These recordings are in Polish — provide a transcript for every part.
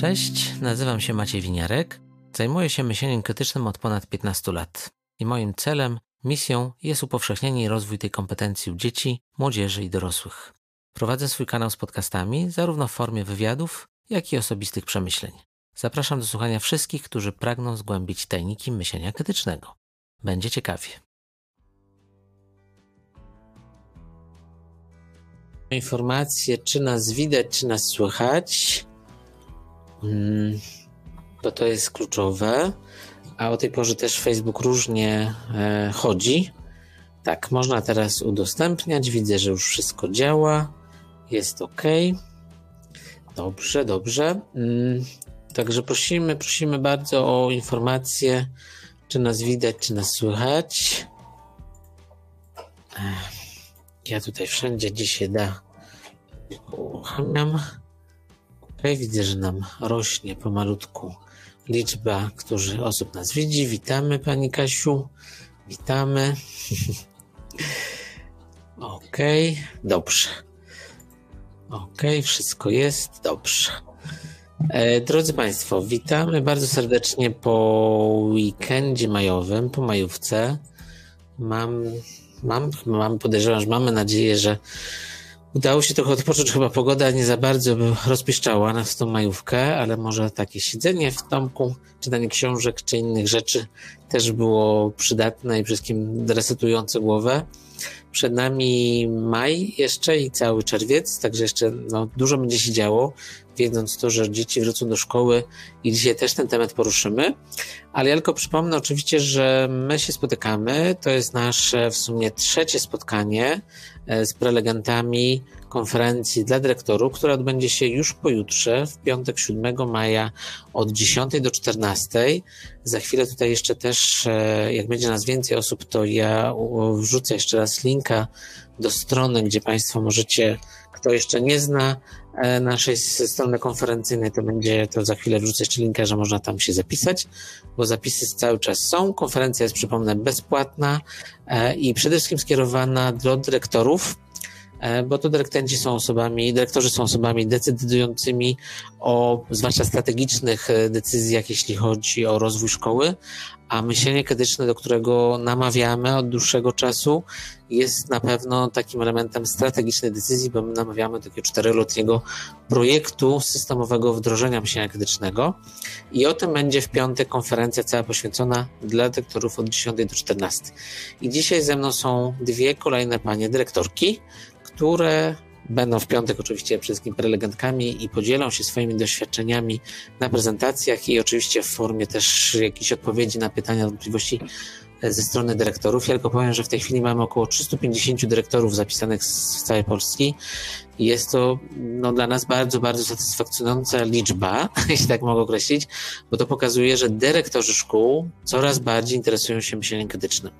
Cześć, nazywam się Maciej Winiarek. Zajmuję się myśleniem krytycznym od ponad 15 lat. I moim celem, misją jest upowszechnienie i rozwój tej kompetencji u dzieci, młodzieży i dorosłych. Prowadzę swój kanał z podcastami, zarówno w formie wywiadów, jak i osobistych przemyśleń. Zapraszam do słuchania wszystkich, którzy pragną zgłębić tajniki myślenia krytycznego. Będzie ciekawie. Informacje, czy nas widać, czy nas słychać, mm, bo to jest kluczowe. A o tej porze też Facebook różnie e, chodzi. Tak, można teraz udostępniać. Widzę, że już wszystko działa. Jest ok. Dobrze, dobrze. Mm, także prosimy, prosimy bardzo o informacje, czy nas widać, czy nas słychać. Ja tutaj wszędzie, gdzie się da, uruchamiam. Ok, widzę, że nam rośnie pomalutku liczba którzy, osób nas widzi. Witamy Pani Kasiu. Witamy. ok, dobrze. Ok, wszystko jest dobrze. E, drodzy Państwo, witamy bardzo serdecznie po weekendzie majowym, po majówce. Mam, mam, mam podejrzewam, że mamy nadzieję, że udało się trochę odpocząć. Chyba pogoda nie za bardzo rozpieszczała nas tą majówkę, ale może takie siedzenie w domku, czytanie książek czy innych rzeczy też było przydatne i wszystkim resetujące głowę. Przed nami maj jeszcze i cały czerwiec, także jeszcze no, dużo będzie się działo, wiedząc to, że dzieci wrócą do szkoły i dzisiaj też ten temat poruszymy. Ale ja tylko przypomnę oczywiście, że my się spotykamy. To jest nasze w sumie trzecie spotkanie z prelegentami konferencji dla dyrektorów, która odbędzie się już pojutrze, w piątek 7 maja od 10 do 14. Za chwilę tutaj jeszcze też, e, jak będzie nas więcej osób, to ja wrzucę jeszcze raz linka do strony, gdzie Państwo możecie, kto jeszcze nie zna e, naszej strony konferencyjnej, to będzie, to za chwilę wrzucę jeszcze linka, że można tam się zapisać, bo zapisy cały czas są. Konferencja jest, przypomnę, bezpłatna e, i przede wszystkim skierowana do dyrektorów, bo to dyrektorzy są osobami, dyrektorzy są osobami decydującymi o zwłaszcza strategicznych e, decyzjach, jeśli chodzi o rozwój szkoły, a myślenie krytyczne, do którego namawiamy od dłuższego czasu, jest na pewno takim elementem strategicznej decyzji, bo my namawiamy takiego czteroletniego projektu systemowego wdrożenia myślenia krytycznego. I o tym będzie w piątek konferencja cała poświęcona dla dyrektorów od 10 do 14. I dzisiaj ze mną są dwie kolejne panie dyrektorki które będą w piątek oczywiście wszystkim prelegentkami i podzielą się swoimi doświadczeniami na prezentacjach i oczywiście w formie też jakichś odpowiedzi na pytania, wątpliwości ze strony dyrektorów. Ja tylko powiem, że w tej chwili mamy około 350 dyrektorów zapisanych z całej Polski. Jest to no, dla nas bardzo, bardzo satysfakcjonująca liczba, jeśli tak mogę określić, bo to pokazuje, że dyrektorzy szkół coraz bardziej interesują się myśleniem krytycznym.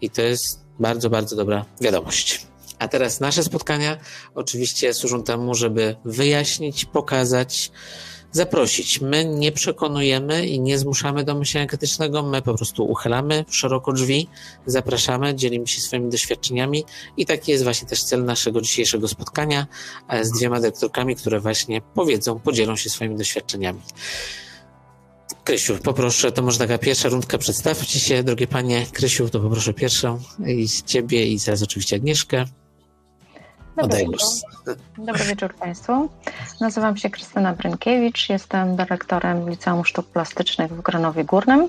I to jest bardzo, bardzo dobra wiadomość. A teraz nasze spotkania oczywiście służą temu, żeby wyjaśnić, pokazać, zaprosić. My nie przekonujemy i nie zmuszamy do myślenia krytycznego, my po prostu uchylamy szeroko drzwi, zapraszamy, dzielimy się swoimi doświadczeniami i taki jest właśnie też cel naszego dzisiejszego spotkania z dwiema dyrektorkami, które właśnie powiedzą, podzielą się swoimi doświadczeniami. Krysiu, poproszę, to może taka pierwsza rundka, przedstawcie się, drogie panie. Krysiu, to poproszę pierwszą i ciebie i zaraz oczywiście Agnieszkę. Dobry wieczór. Dobry wieczór Państwu. Nazywam się Krystyna Brynkiewicz, jestem dyrektorem Liceum Sztuk Plastycznych w Gronowie Górnym.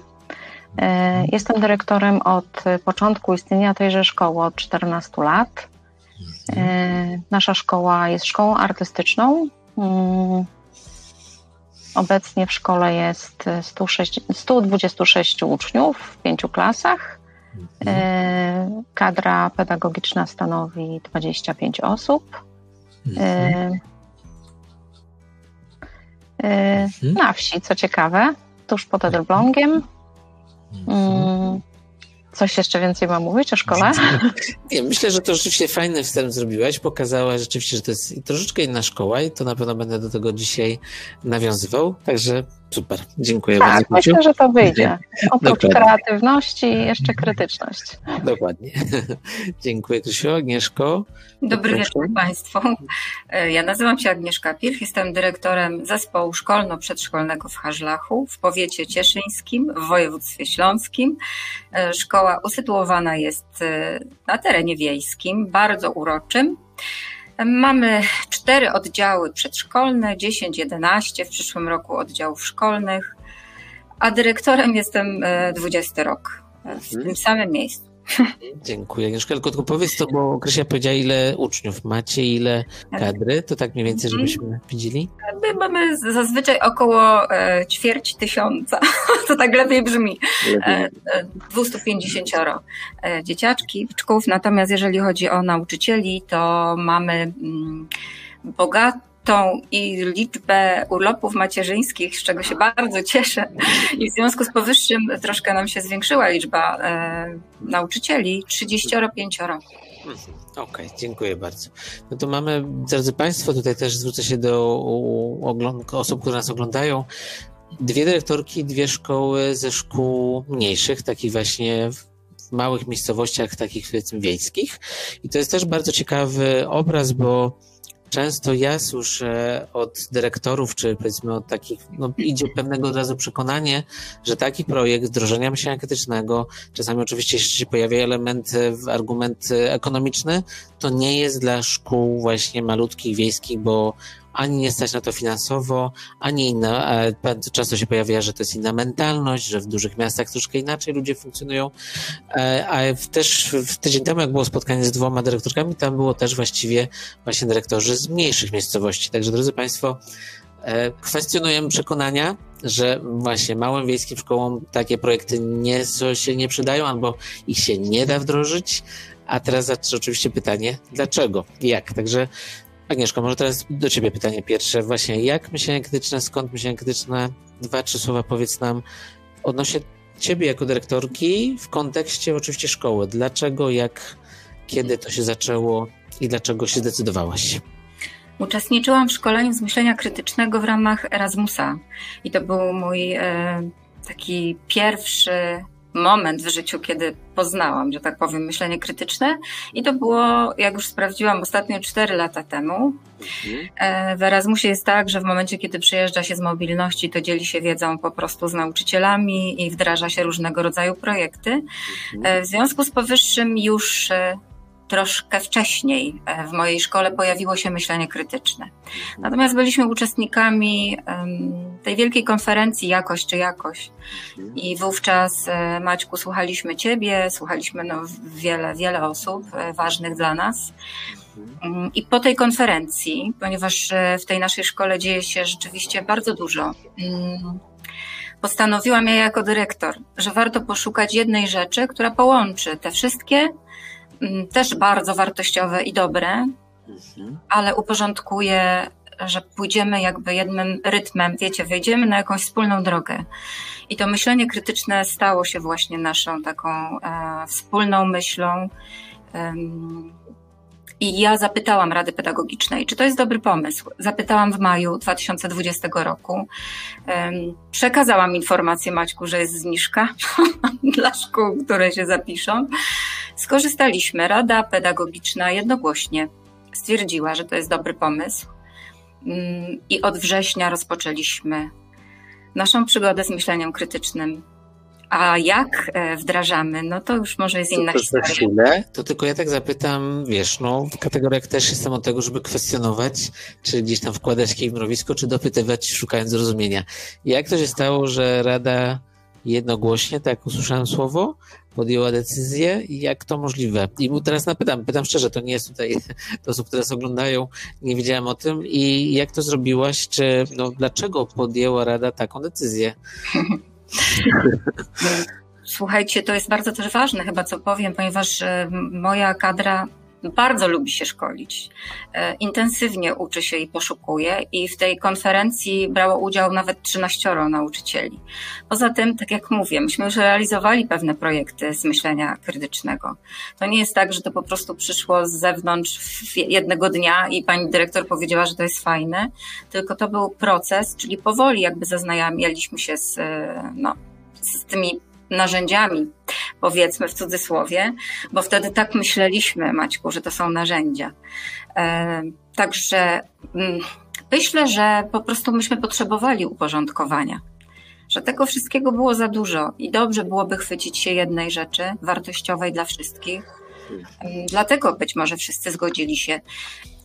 E, jestem dyrektorem od początku istnienia tejże szkoły, od 14 lat. E, nasza szkoła jest szkołą artystyczną. Mm, obecnie w szkole jest 106, 126 uczniów w pięciu klasach. E, kadra pedagogiczna stanowi 25 osób. E, e, mhm. Na wsi, co ciekawe, tuż pod Elblągiem. Mm, coś jeszcze więcej mam mówić o szkole? Nie, myślę, że to rzeczywiście fajny wstęp zrobiłaś. Pokazała rzeczywiście, że to jest troszeczkę inna szkoła i to na pewno będę do tego dzisiaj nawiązywał. Także Super, dziękuję tak, bardzo. Myślę, że to wyjdzie. Oprócz Dokładnie. kreatywności, jeszcze krytyczność. Dokładnie. Dziękuję, Krysiu. Agnieszko. Dobry Proszę. wieczór Państwu. E, ja nazywam się Agnieszka Pilch, jestem dyrektorem zespołu szkolno-przedszkolnego w Harzlachu w powiecie cieszyńskim w województwie śląskim. E, szkoła usytuowana jest e, na terenie wiejskim, bardzo uroczym. Mamy cztery oddziały przedszkolne, 10, 11 w przyszłym roku oddziałów szkolnych, a dyrektorem jestem 20 rok w mhm. tym samym miejscu. Dziękuję. Agnieszka, tylko powiedz to, bo Krysia powiedziała, ile uczniów macie, ile kadry, to tak mniej więcej, mhm. żebyśmy widzieli? My mamy zazwyczaj około e, ćwierć tysiąca, to tak lepiej brzmi, lepiej. 250 e, e, dzieciaczki, natomiast jeżeli chodzi o nauczycieli, to mamy mm, bogaty tą i liczbę urlopów macierzyńskich, z czego się bardzo cieszę. I w związku z powyższym troszkę nam się zwiększyła liczba e, nauczycieli, 35. Mhm. Okej, okay, dziękuję bardzo. No to mamy, drodzy Państwo, tutaj też zwrócę się do osób, które nas oglądają. Dwie dyrektorki, dwie szkoły ze szkół mniejszych, takich właśnie w małych miejscowościach, takich powiedzmy wiejskich. I to jest też bardzo ciekawy obraz, bo Często ja słyszę od dyrektorów, czy powiedzmy od takich, no idzie pewnego od razu przekonanie, że taki projekt wdrożenia myślenia krytycznego, czasami oczywiście jeszcze się pojawia element, argument ekonomiczny, to nie jest dla szkół właśnie malutkich, wiejskich, bo ani nie stać na to finansowo, ani inna, często się pojawia, że to jest inna mentalność, że w dużych miastach troszkę inaczej ludzie funkcjonują, e, a też w tydzień temu, jak było spotkanie z dwoma dyrektorkami, tam było też właściwie właśnie dyrektorzy z mniejszych miejscowości. Także drodzy Państwo, e, kwestionujemy przekonania, że właśnie małym wiejskim szkołom takie projekty nie, się nie przydają albo ich się nie da wdrożyć. A teraz oczywiście pytanie, dlaczego? Jak? Także Agnieszko, może teraz do Ciebie pytanie pierwsze. Właśnie, jak myślenie krytyczne, skąd myślenie krytyczne? Dwa, trzy słowa powiedz nam odnośnie Ciebie jako dyrektorki w kontekście oczywiście szkoły. Dlaczego, jak, kiedy to się zaczęło i dlaczego się zdecydowałaś? Uczestniczyłam w szkoleniu z myślenia krytycznego w ramach Erasmusa i to był mój e, taki pierwszy moment w życiu, kiedy poznałam, że tak powiem, myślenie krytyczne. I to było, jak już sprawdziłam ostatnio, 4 lata temu. Mhm. E, w Erasmusie jest tak, że w momencie, kiedy przyjeżdża się z mobilności, to dzieli się wiedzą po prostu z nauczycielami i wdraża się różnego rodzaju projekty. Mhm. E, w związku z powyższym już e, troszkę wcześniej w mojej szkole pojawiło się myślenie krytyczne. Natomiast byliśmy uczestnikami tej wielkiej konferencji Jakość czy Jakość i wówczas e, Maćku słuchaliśmy Ciebie, słuchaliśmy no wiele, wiele osób e, ważnych dla nas. Mm, I po tej konferencji, ponieważ e, w tej naszej szkole dzieje się rzeczywiście bardzo dużo, mm, postanowiłam ja jako dyrektor, że warto poszukać jednej rzeczy, która połączy te wszystkie też bardzo wartościowe i dobre, mhm. ale uporządkuje, że pójdziemy jakby jednym rytmem, wiecie, wejdziemy na jakąś wspólną drogę. I to myślenie krytyczne stało się właśnie naszą taką e, wspólną myślą. I ja zapytałam Rady Pedagogicznej, czy to jest dobry pomysł. Zapytałam w maju 2020 roku. Przekazałam informację Maćku, że jest zniżka dla szkół, które się zapiszą. Skorzystaliśmy. Rada Pedagogiczna jednogłośnie stwierdziła, że to jest dobry pomysł. Mm, I od września rozpoczęliśmy naszą przygodę z myśleniem krytycznym a jak e, wdrażamy, no to już może jest inna to historia. Za chwilę, to tylko ja tak zapytam, wiesz, no w kategoriach też jestem od tego, żeby kwestionować, czy gdzieś tam wkładać jakieś mrowisko, czy dopytywać, szukając zrozumienia. Jak to się stało, że Rada jednogłośnie, tak usłyszałem słowo, podjęła decyzję i jak to możliwe? I mu teraz napytam, pytam szczerze, to nie jest tutaj to osób, które nas oglądają, nie wiedziałem o tym i jak to zrobiłaś, czy no, dlaczego podjęła Rada taką decyzję? Słuchajcie, to jest bardzo też ważne chyba, co powiem, ponieważ e, moja kadra bardzo lubi się szkolić. E, intensywnie uczy się i poszukuje, i w tej konferencji brało udział nawet 13 nauczycieli. Poza tym, tak jak mówię, myśmy już realizowali pewne projekty z myślenia krytycznego. To nie jest tak, że to po prostu przyszło z zewnątrz jednego dnia i pani dyrektor powiedziała, że to jest fajne, tylko to był proces, czyli powoli jakby zaznajamialiśmy się z, e, no, z tymi narzędziami, powiedzmy w cudzysłowie, bo wtedy tak myśleliśmy, Maćku, że to są narzędzia. E, także mm, myślę, że po prostu myśmy potrzebowali uporządkowania. Że tego wszystkiego było za dużo i dobrze byłoby chwycić się jednej rzeczy wartościowej dla wszystkich. Dlatego być może wszyscy zgodzili się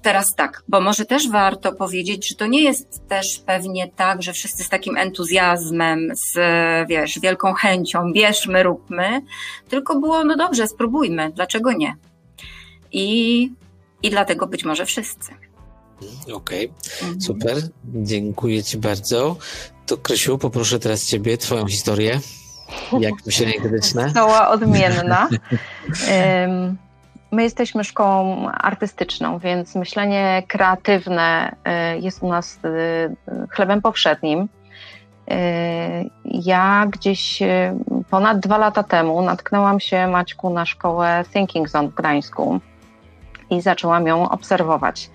Teraz tak, bo może też warto powiedzieć, że to nie jest też pewnie tak, że wszyscy z takim entuzjazmem, z wiesz, wielką chęcią, bierzmy, róbmy, tylko było, no dobrze, spróbujmy, dlaczego nie? I, i dlatego być może wszyscy. Okej, okay. mhm. super, dziękuję Ci bardzo. To Krysiu, poproszę teraz Ciebie, Twoją historię. Jak myślenie krytyczne? Szkoła odmienna. My jesteśmy szkołą artystyczną, więc myślenie kreatywne y, jest u nas y, chlebem powszednim. Y, ja gdzieś ponad dwa lata temu natknęłam się, Maćku, na szkołę Thinking Zone w Gdańsku i zaczęłam ją obserwować.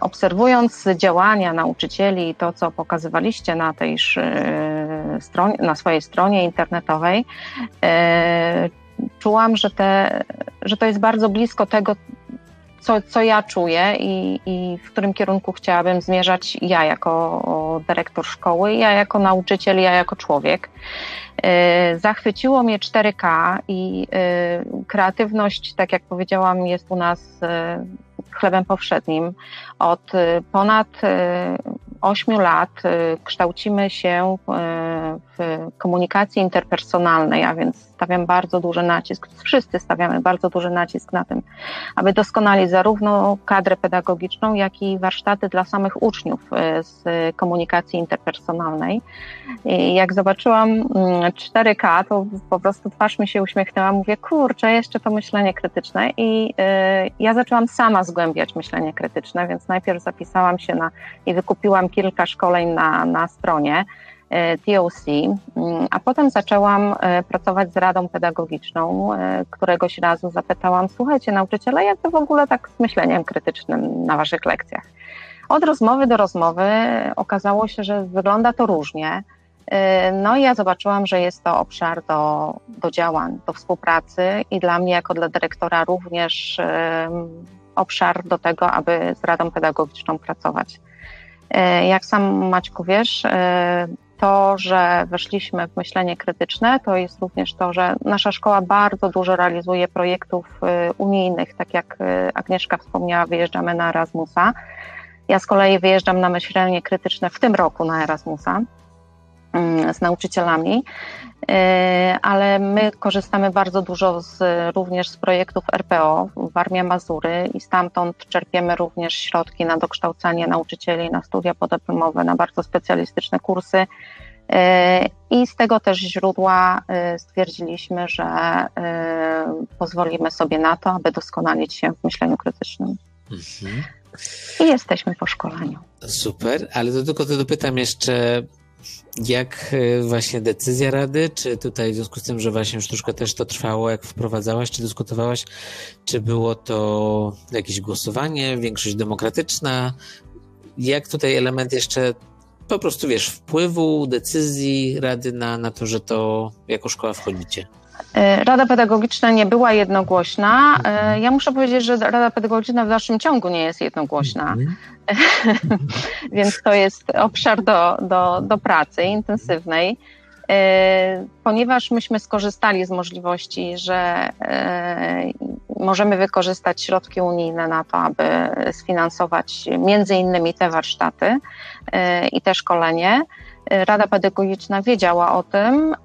Obserwując działania nauczycieli, to co pokazywaliście na tej stronie, na swojej stronie internetowej, czułam, że, te, że to jest bardzo blisko tego, co, co ja czuję i, i w którym kierunku chciałabym zmierzać ja jako dyrektor szkoły, ja jako nauczyciel, ja jako człowiek. Y, zachwyciło mnie 4K i y, kreatywność, tak jak powiedziałam, jest u nas y, chlebem powszednim. Od ponad 8 lat kształcimy się w komunikacji interpersonalnej, a więc stawiam bardzo duży nacisk, wszyscy stawiamy bardzo duży nacisk na tym, aby doskonalić zarówno kadrę pedagogiczną, jak i warsztaty dla samych uczniów z komunikacji interpersonalnej. I jak zobaczyłam 4K, mm, to po prostu twarz mi się uśmiechnęła, mówię, kurczę, jeszcze to myślenie krytyczne. I y, ja zaczęłam sama zgłębiać myślenie krytyczne, więc najpierw zapisałam się na i wykupiłam kilka szkoleń na, na stronie TOC, mm, a potem zaczęłam y, pracować z Radą Pedagogiczną. Któregoś razu zapytałam, słuchajcie, nauczyciele, jak to w ogóle tak z myśleniem krytycznym na waszych lekcjach? Od rozmowy do rozmowy okazało się, że wygląda to różnie. No i ja zobaczyłam, że jest to obszar do, do działań, do współpracy i dla mnie jako dla dyrektora również obszar do tego, aby z Radą Pedagogiczną pracować. Jak sam Maćku wiesz, to, że weszliśmy w myślenie krytyczne, to jest również to, że nasza szkoła bardzo dużo realizuje projektów unijnych, tak jak Agnieszka wspomniała, wyjeżdżamy na Erasmusa. Ja z kolei wyjeżdżam na myślenie krytyczne w tym roku na Erasmusa. Mm, z nauczycielami, y, ale my korzystamy bardzo dużo z, również z projektów RPO w Warmia Mazury i stamtąd czerpiemy również środki na dokształcanie nauczycieli, na studia podyplomowe, na bardzo specjalistyczne kursy. Y, I z tego też źródła y, stwierdziliśmy, że pozwolimy sobie na to, aby doskonalić się w myśleniu krytycznym. Mhm. I jesteśmy po szkoleniu. Super, ale to tylko to dopytam jeszcze, jak e, właśnie decyzja Rady, czy tutaj w związku z tym, że właśnie troszkę też to trwało, jak wprowadzałaś, czy dyskutowałaś, czy było to jakieś głosowanie, większość demokratyczna? Jak tutaj element jeszcze po prostu, wiesz, wpływu, decyzji Rady na, na to, że to jako szkoła wchodzicie? E, Rada Pedagogiczna nie była jednogłośna. E. Ja muszę powiedzieć, że Rada Pedagogiczna w dalszym ciągu nie jest jednogłośna, mhm. więc to jest obszar do, do, do pracy intensywnej. E, ponieważ myśmy skorzystali z możliwości, że możemy wykorzystać środki unijne na to, aby sfinansować między innymi te warsztaty i te szkolenie, Rada Pedagogiczna wiedziała o tym,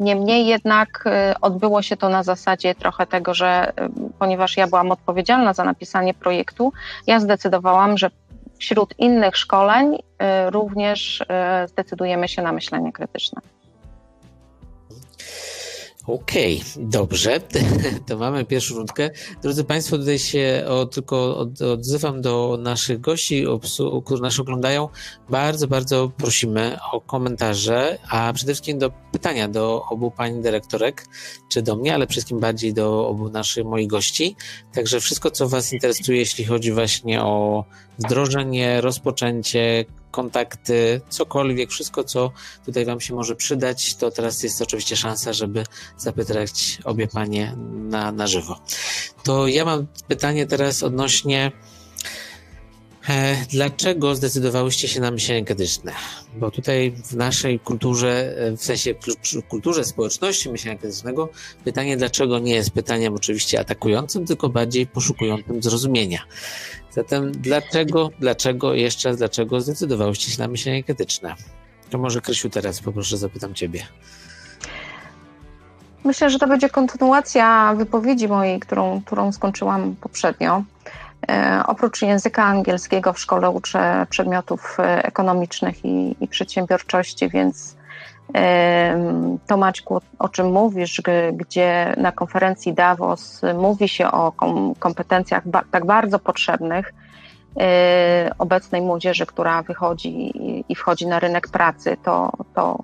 Niemniej jednak y, odbyło się to na zasadzie trochę tego, że y, ponieważ ja byłam odpowiedzialna za napisanie projektu, ja zdecydowałam, że wśród innych szkoleń y, również zdecydujemy się na myślenie krytyczne. Okej, okay, dobrze. To mamy pierwszą rundkę. Drodzy Państwo, tutaj się o, tylko od, odzywam do naszych gości, obsu, którzy nas oglądają. Bardzo, bardzo prosimy o komentarze, a przede wszystkim do pytania do obu pani dyrektorek, czy do mnie, ale wszystkim bardziej do obu naszych moich gości. Także wszystko, co Was interesuje, jeśli chodzi właśnie o wdrożenie, rozpoczęcie, kontakty, cokolwiek, wszystko, co tutaj Wam się może przydać, to teraz jest oczywiście szansa, żeby zapytać obie Panie na, na żywo. To ja mam pytanie teraz odnośnie Dlaczego zdecydowałyście się na myślenie krytyczne? Bo tutaj w naszej kulturze, e, w sensie kulturze społeczności myślenia krytycznego, pytanie dlaczego nie jest pytaniem oczywiście atakującym, tylko bardziej poszukującym zrozumienia. Zatem dlaczego, dlaczego, jeszcze raz dlaczego zdecydowałyście się na myślenie krytyczne? To może Krysiu teraz poproszę, zapytam Ciebie. Myślę, że to będzie kontynuacja wypowiedzi mojej, którą, którą skończyłam poprzednio. E, oprócz języka angielskiego w szkole uczę przedmiotów e, ekonomicznych i, i przedsiębiorczości, więc to Maćku, o czym mówisz, gdzie na konferencji Davos mówi się o kompetencjach tak bardzo potrzebnych e, obecnej młodzieży, która wychodzi i wchodzi na rynek pracy, to, to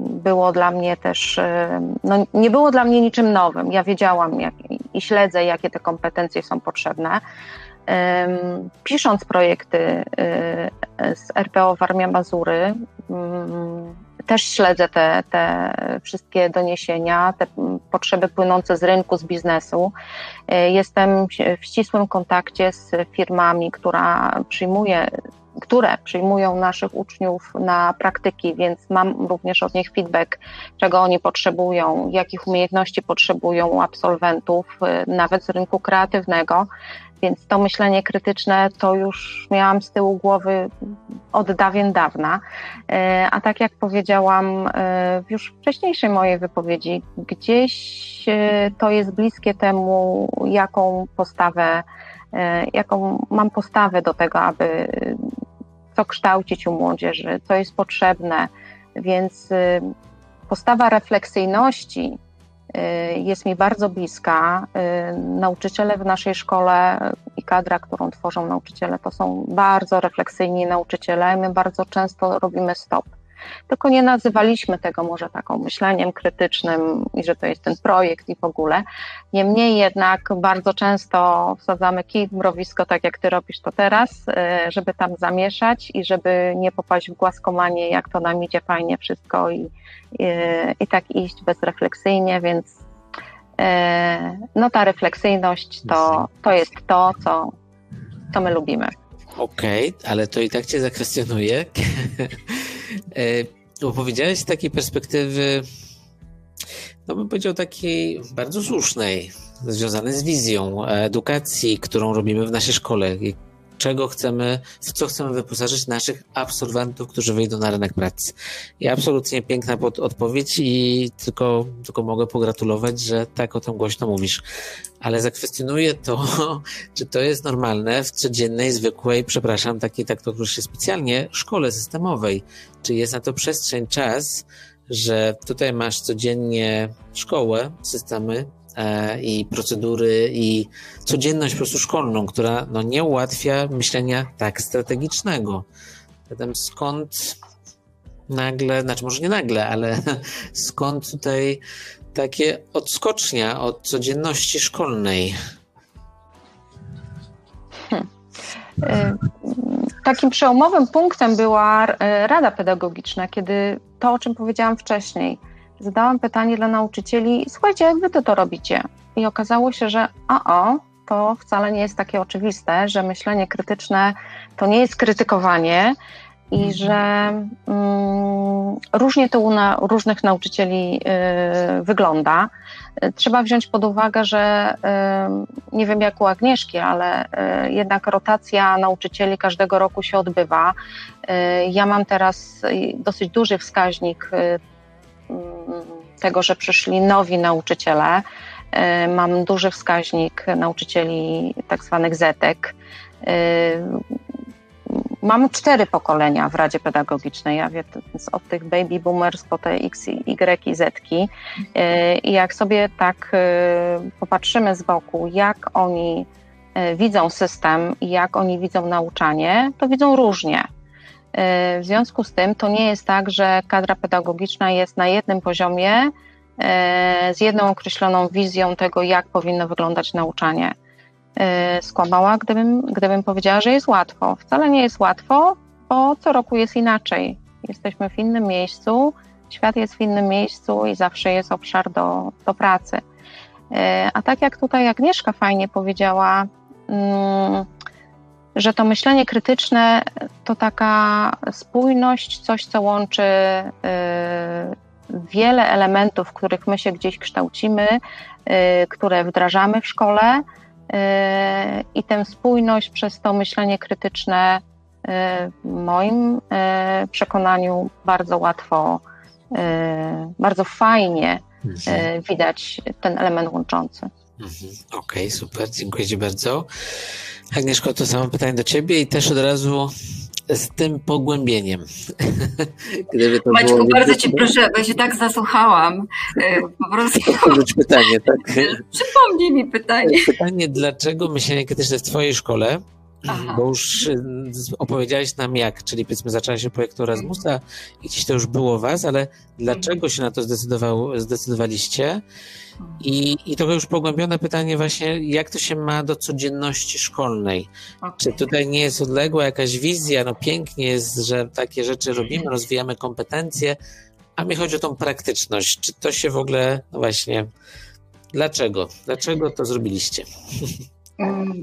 było dla mnie też, no nie było dla mnie niczym nowym. Ja wiedziałam jak, i śledzę, jakie te kompetencje są potrzebne. Pisząc projekty e, z RPO Warmia Mazury, mm, też śledzę te, te wszystkie doniesienia, te potrzeby płynące z rynku, z biznesu. E, jestem w ścisłym kontakcie z firmami, która przyjmuje które przyjmują naszych uczniów na praktyki, więc mam również od nich feedback, czego oni potrzebują, jakich umiejętności potrzebują absolwentów, e, nawet z rynku kreatywnego. Więc to myślenie krytyczne to już miałam z tyłu głowy od dawien dawna. E, a tak jak powiedziałam e, w już wcześniejszej mojej wypowiedzi, gdzieś e, to jest bliskie temu, jaką postawę, jaką mam postawę do tego, aby co kształcić u młodzieży, co jest potrzebne. Więc postawa refleksyjności, jest mi bardzo bliska. Y, nauczyciele w naszej szkole i kadra, którą tworzą nauczyciele, to są bardzo refleksyjni nauczyciele. My bardzo często robimy stop. Tylko nie nazywaliśmy tego może taką myśleniem krytycznym i że to jest ten projekt i w ogóle. Niemniej jednak bardzo często wsadzamy kij w mrowisko, tak jak ty robisz to teraz, y, żeby tam zamieszać i żeby nie popaść w głaskomanie, jak to nam idzie fajnie wszystko i, i, i tak iść bezrefleksyjnie, więc y, no ta refleksyjność to, to jest to, co, co my lubimy. Okej, okay, ale to i tak cię zakwestionuję. Bo powiedziałeś z takiej perspektywy, no bym powiedział takiej bardzo słusznej, związanej z wizją edukacji, którą robimy w naszej szkole. Czego chcemy, w co chcemy wyposażyć naszych absolwentów, którzy wyjdą na rynek pracy. I absolutnie piękna pod odpowiedź i tylko, tylko mogę pogratulować, że tak o tym głośno mówisz. Ale zakwestionuję to, czy to jest normalne w codziennej, zwykłej, przepraszam, takiej, tak to się specjalnie, szkole systemowej czy jest na to przestrzeń, czas, że tutaj masz codziennie szkołę, systemy i procedury i codzienność po prostu szkolną, która no, nie ułatwia myślenia tak strategicznego. Zatem skąd nagle, znaczy może nie nagle, ale skąd tutaj takie odskocznia od codzienności szkolnej? Hmm. E, takim przełomowym punktem była e, Rada Pedagogiczna, kiedy to, o czym powiedziałam wcześniej, zadałam pytanie dla nauczycieli: Słuchajcie, jak wy to, to robicie? I okazało się, że a o, to wcale nie jest takie oczywiste, że myślenie krytyczne to nie jest krytykowanie i mhm. że mm, różnie to u na, różnych nauczycieli y, wygląda. Trzeba wziąć pod uwagę, że y, nie wiem jak u Agnieszki, ale y, jednak rotacja nauczycieli każdego roku się odbywa. Y, ja mam teraz dosyć duży wskaźnik tego, że przyszli nowi nauczyciele. Mam duży wskaźnik nauczycieli tak zwanych zetek Mam cztery pokolenia w Radzie Pedagogicznej. Ja wiem, od tych baby boomers po te X, Y i Z. I jak sobie tak popatrzymy z boku, jak oni widzą system i jak oni widzą nauczanie, to widzą różnie. W związku z tym to nie jest tak, że kadra pedagogiczna jest na jednym poziomie z jedną określoną wizją tego, jak powinno wyglądać nauczanie. E, skłamała, gdybym, gdybym powiedziała, że jest łatwo. Wcale nie jest łatwo, bo co roku jest inaczej. Jesteśmy w innym miejscu, świat jest w innym miejscu i zawsze jest obszar do, do pracy. E, a tak jak tutaj Agnieszka fajnie powiedziała, mm, że to myślenie krytyczne to taka spójność, coś, co łączy e, wiele elementów, których my się gdzieś kształcimy, które wdrażamy w szkole, i tę spójność przez to myślenie krytyczne w moim przekonaniu bardzo łatwo, bardzo fajnie widać ten element łączący. Mhm. Okej, okay, super, dziękuję Ci bardzo. Agnieszko, to samo pytanie do Ciebie i też od razu z tym pogłębieniem. Gdyby to Maćku, było... bardzo Cię proszę, bo się tak zasłuchałam. E, po prostu. pytanie, tak? Przypomnij mi pytanie. Pytanie, dlaczego myślenie krytyczne w Twojej szkole Aha. bo już y, opowiedziałeś nam jak, czyli powiedzmy zaczęła się projektu Erasmusa i gdzieś to już było was, ale dlaczego się na to zdecydował, zdecydowaliście? I, I trochę już pogłębione pytanie właśnie, jak to się ma do codzienności szkolnej? Okay. Czy tutaj nie jest odległa jakaś wizja? No pięknie jest, że takie rzeczy robimy, rozwijamy kompetencje, a mi chodzi o tą praktyczność. Czy to się w ogóle, no właśnie, dlaczego? Dlaczego to zrobiliście?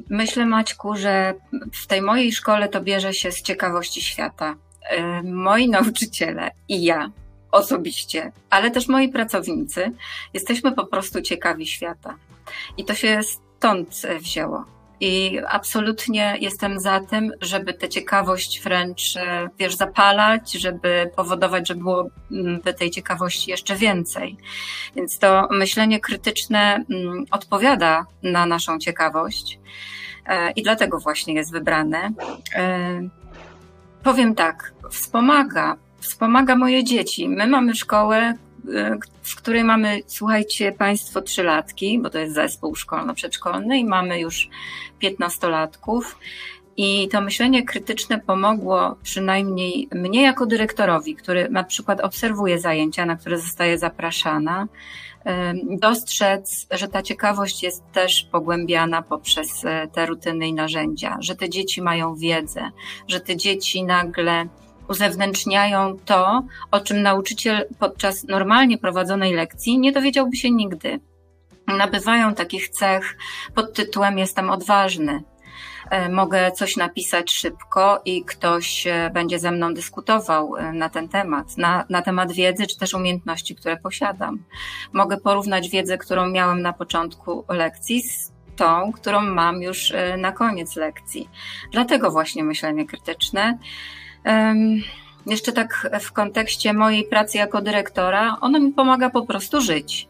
Myślę, Maćku, że w tej mojej szkole to bierze się z ciekawości świata. Moi nauczyciele i ja osobiście, ale też moi pracownicy, jesteśmy po prostu ciekawi świata. I to się stąd wzięło. I absolutnie jestem za tym, żeby tę ciekawość wręcz, e, wiesz, zapalać, żeby powodować, żeby było mm, tej ciekawości jeszcze więcej. Więc to myślenie krytyczne mm, odpowiada na naszą ciekawość e, i dlatego właśnie jest wybrane. E, powiem tak, wspomaga, wspomaga moje dzieci. My mamy szkołę, w której mamy, słuchajcie Państwo, trzylatki, bo to jest zespół szkolno-przedszkolny i mamy już piętnastolatków. I to myślenie krytyczne pomogło przynajmniej mnie jako dyrektorowi, który na przykład obserwuje zajęcia, na które zostaje zapraszana, dostrzec, że ta ciekawość jest też pogłębiana poprzez e, te rutyny i narzędzia, że te dzieci mają wiedzę, że te dzieci nagle uzewnętrzniają to, o czym nauczyciel podczas normalnie prowadzonej lekcji nie dowiedziałby się nigdy. Nabywają takich cech pod tytułem Jestem odważny. E, mogę coś napisać szybko i ktoś e, będzie ze mną dyskutował e, na ten temat, na, na temat wiedzy czy też umiejętności, które posiadam. Mogę porównać wiedzę, którą miałem na początku lekcji z tą, którą mam już na koniec lekcji. Dlatego właśnie myślenie krytyczne jeszcze tak w kontekście mojej pracy jako dyrektora, ono mi pomaga po prostu żyć,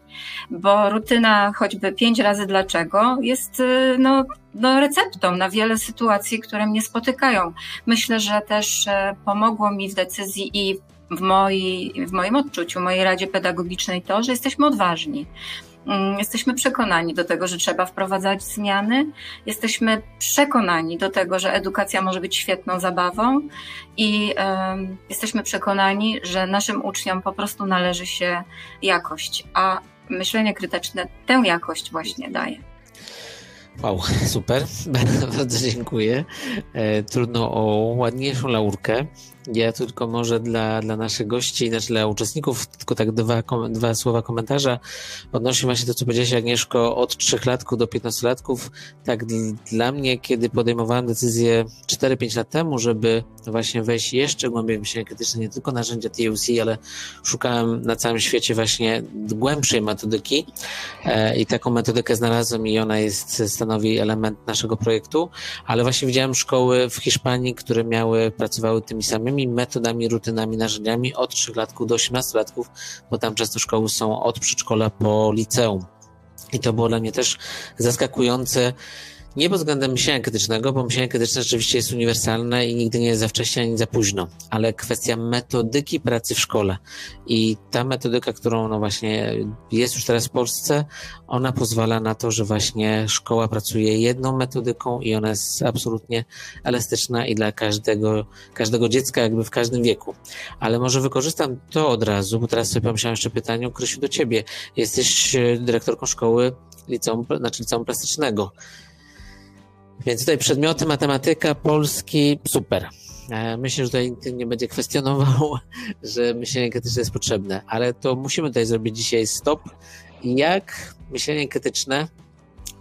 bo rutyna choćby pięć razy dlaczego jest y, no, no receptą na wiele sytuacji, które mnie spotykają. Myślę, że też e, pomogło mi w decyzji i w, moi, w moim odczuciu, mojej Radzie Pedagogicznej to, że jesteśmy odważni. Mm, jesteśmy przekonani do tego, że trzeba wprowadzać zmiany. Jesteśmy przekonani do tego, że edukacja może być świetną zabawą i jesteśmy przekonani, że naszym uczniom po prostu należy się jakość, a myślenie krytyczne tę jakość właśnie daje. Wow, super, bardzo dziękuję. E, trudno o ładniejszą laurkę. Ja tylko może dla, dla naszych gości, znaczy dla uczestników, tylko tak dwa, dwa słowa komentarza odnośnie właśnie to, co powiedziałeś Agnieszko, od trzychlatków do piętnastolatków. Tak dla mnie, kiedy podejmowałem decyzję 4-5 lat temu, żeby właśnie wejść jeszcze głębiej w myślenie krytyczne, nie tylko narzędzia TUC, ale szukałem na całym świecie właśnie głębszej metodyki e, i taką metodykę znalazłem i ona jest, stanowi element naszego projektu, ale właśnie widziałem szkoły w Hiszpanii, które miały, pracowały tymi samymi metodami, rutynami, narzędziami od 3 latków do 18 latków, bo tam często szkoły są od przedszkola po liceum. I to było dla mnie też zaskakujące, Nie pod względem myślenia krytycznego, bo myślenie krytyczne rzeczywiście jest uniwersalne i nigdy nie jest za wcześnie ani za późno, ale kwestia metodyki pracy w szkole. I ta metodyka, którą no właśnie jest już teraz w Polsce, ona pozwala na to, że właśnie szkoła pracuje jedną metodyką i ona jest absolutnie elastyczna i dla każdego, każdego dziecka jakby w każdym wieku. Ale może wykorzystam to od razu, bo teraz sobie pomyślałem jeszcze pytanie, Krysiu, do ciebie. Jesteś e, dyrektorką szkoły liceum, znaczy liceum plastycznego. Więc tutaj przedmioty matematyka, polski, super. E, myślę, że tutaj nikt nie będzie kwestionował, że myślenie krytyczne jest potrzebne, ale to musimy tutaj zrobić dzisiaj stop. Jak myślenie krytyczne,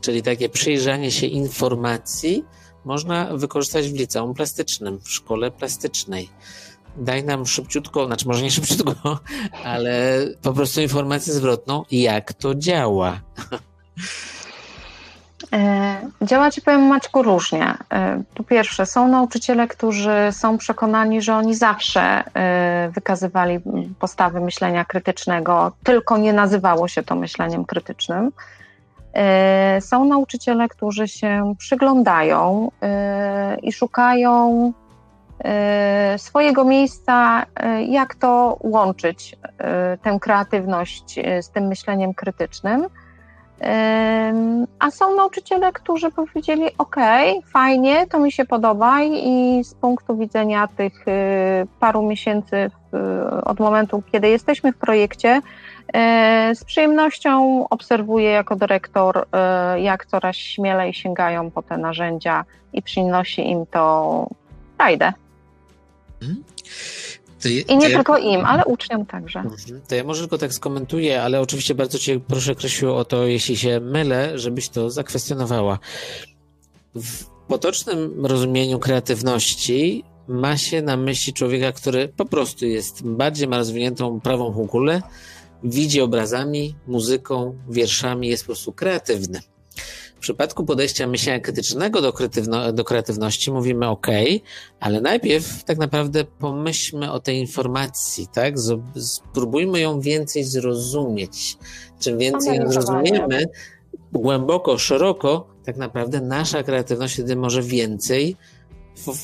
czyli takie przyjrzanie się informacji, można wykorzystać w liceum plastycznym, w szkole plastycznej. Daj nam szybciutko, znaczy może nie szybciutko, ale po prostu informację zwrotną, jak to działa. E, działa ci powiem Maćku różnie. E, po pierwsze, są nauczyciele, którzy są przekonani, że oni zawsze e, wykazywali postawy myślenia krytycznego, tylko nie nazywało się to myśleniem krytycznym. Są nauczyciele, którzy się przyglądają i szukają swojego miejsca, jak to łączyć tę kreatywność z tym myśleniem krytycznym. A są nauczyciele, którzy powiedzieli: OK, fajnie, to mi się podoba, i z punktu widzenia tych y, paru miesięcy od momentu, kiedy jesteśmy w projekcie, y, z przyjemnością obserwuję jako dyrektor, y, jak coraz śmielej sięgają po te narzędzia i przynosi im to frajdę. Hmm? I nie tylko ja... im, ale uczniom także. Mhm. To ja może tylko tak skomentuję, ale oczywiście bardzo Cię proszę, Krysiu, o to, jeśli się mylę, żebyś to zakwestionowała. W potocznym rozumieniu kreatywności ma się na myśli człowieka, który po prostu jest bardziej ma rozwiniętą prawą półkulę, widzi obrazami, muzyką, wierszami, jest po prostu kreatywny. W przypadku podejścia myślenia krytycznego do, do kreatywności mówimy OK, ale najpierw tak naprawdę pomyślmy o tej informacji, tak? Spróbujmy ją więcej zrozumieć. Czym więcej ją zrozumiemy, głęboko, szeroko, tak naprawdę nasza kreatywność wtedy może więcej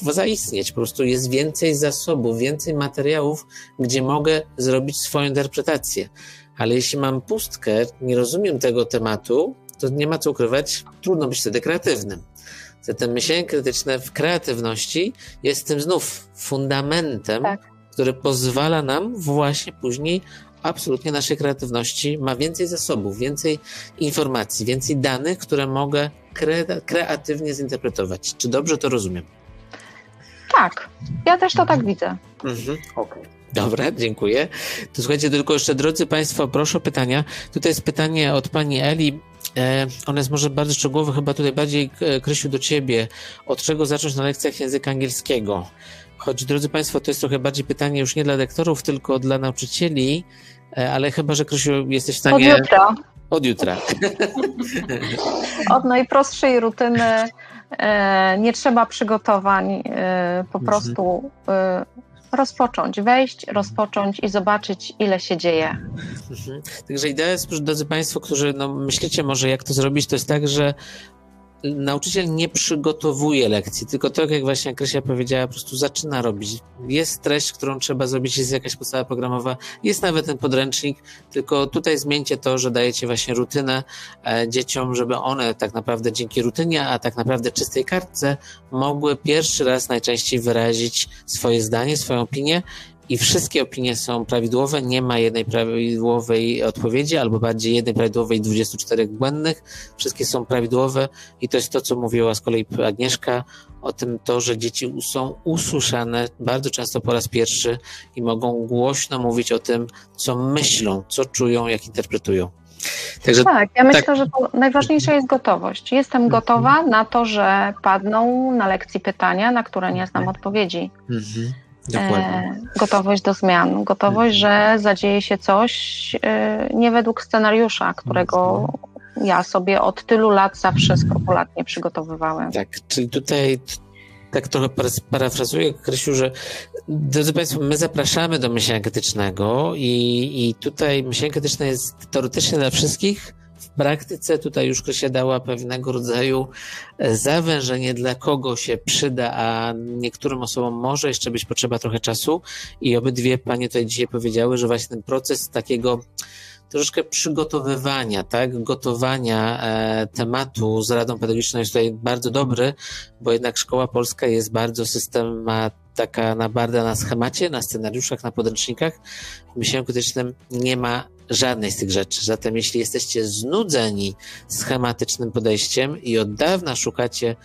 zaistnieć. Po prostu jest więcej zasobów, więcej materiałów, gdzie mogę zrobić swoją interpretację. Ale jeśli mam pustkę, nie rozumiem tego tematu, to nie ma co ukrywać, trudno być wtedy kreatywnym. Zatem myślenie krytyczne w kreatywności jest tym znów fundamentem, tak. który pozwala nam właśnie później absolutnie naszej kreatywności ma więcej zasobów, więcej informacji, więcej danych, które mogę kre kreatywnie zinterpretować. Czy dobrze to rozumiem? Tak, ja też to tak widzę. Mhm. Okay. Dobra, dziękuję. To słuchajcie, tylko jeszcze drodzy Państwo, proszę o pytania. Tutaj jest pytanie od pani Eli. E, on jest może bardzo szczegółowy, chyba tutaj bardziej, e, Krysiu, do ciebie. Od czego zacząć na lekcjach języka angielskiego? Choć, drodzy Państwo, to jest trochę bardziej pytanie już nie dla lektorów, tylko dla nauczycieli, e, ale chyba, że Krysiu, jesteś w stanie... Od jutra. Od jutra. Od najprostszej rutyny nie trzeba przygotowań, po mhm. prostu rozpocząć, wejść, rozpocząć i zobaczyć, ile się dzieje. Mhm. Także idea jest, drodzy Państwo, którzy no, myślicie może, jak to zrobić, to jest tak, że nauczyciel nie przygotowuje lekcji, tylko tak jak właśnie Krysia powiedziała, po prostu zaczyna robić. Jest treść, którą trzeba zrobić, jest jakaś podstawa programowa, jest nawet ten podręcznik, tylko tutaj zmieńcie to, że dajecie właśnie rutynę e, dzieciom, żeby one tak naprawdę dzięki rutynie, a tak naprawdę czystej kartce mogły pierwszy raz najczęściej wyrazić swoje zdanie, swoją opinię i wszystkie opinie są prawidłowe, nie ma jednej prawidłowej odpowiedzi, albo bardziej jednej prawidłowej i 24 błędnych. Wszystkie są prawidłowe i to jest to, co mówiła z kolei Agnieszka o tym to, że dzieci są usłyszane bardzo często po raz pierwszy i mogą głośno mówić o tym, co myślą, co czują, jak interpretują. Także, tak, ja myślę, tak. że najważniejsza jest gotowość. Jestem mhm. gotowa na to, że padną na lekcji pytania, na które nie znam odpowiedzi. Mhm. E, gotowość do zmian, gotowość, że zadzieje się coś e, nie według scenariusza, którego ja sobie od tylu lat zawsze skrupulatnie przygotowywałem. Tak, czyli tutaj tak trochę parafrazuję, Krysiu, że drodzy Państwo, my zapraszamy do myślenia krytycznego i, i tutaj myślenie krytyczne jest teoretycznie dla wszystkich, w praktyce tutaj już dała pewnego rodzaju e, zawężenie, dla kogo się przyda, a niektórym osobom może jeszcze być potrzeba trochę czasu i obydwie panie tutaj dzisiaj powiedziały, że właśnie ten proces takiego troszeczkę przygotowywania, tak, gotowania e, tematu z Radą Pedagogiczną jest tutaj bardzo dobry, bo jednak szkoła polska jest bardzo systemat, taka na bardzo na schemacie, na scenariuszach, na podręcznikach. W myśleniu krytycznym nie ma żadnej z tych rzeczy. Zatem jeśli jesteście znudzeni schematycznym podejściem i od dawna szukacie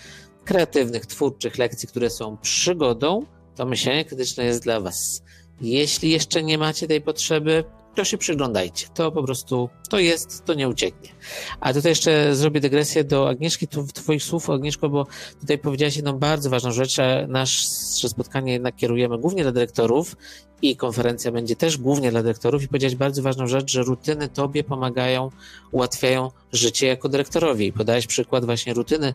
kreatywnych, twórczych lekcji, które są przygodą, to myślenie krytyczne jest dla Was. Jeśli jeszcze nie macie tej potrzeby, to się przyglądajcie. To po prostu, to jest, to nie ucieknie. A tutaj jeszcze zrobię dygresję do Agnieszki, tu, twoich słów, Agnieszko, bo tutaj powiedziałaś jedną bardzo ważną rzecz, nasze spotkanie jednak kierujemy głównie dla dyrektorów i konferencja będzie też głównie dla dyrektorów i powiedziałeś bardzo ważną rzecz, że rutyny tobie pomagają, ułatwiają życie jako dyrektorowi. Podałeś przykład właśnie rutyny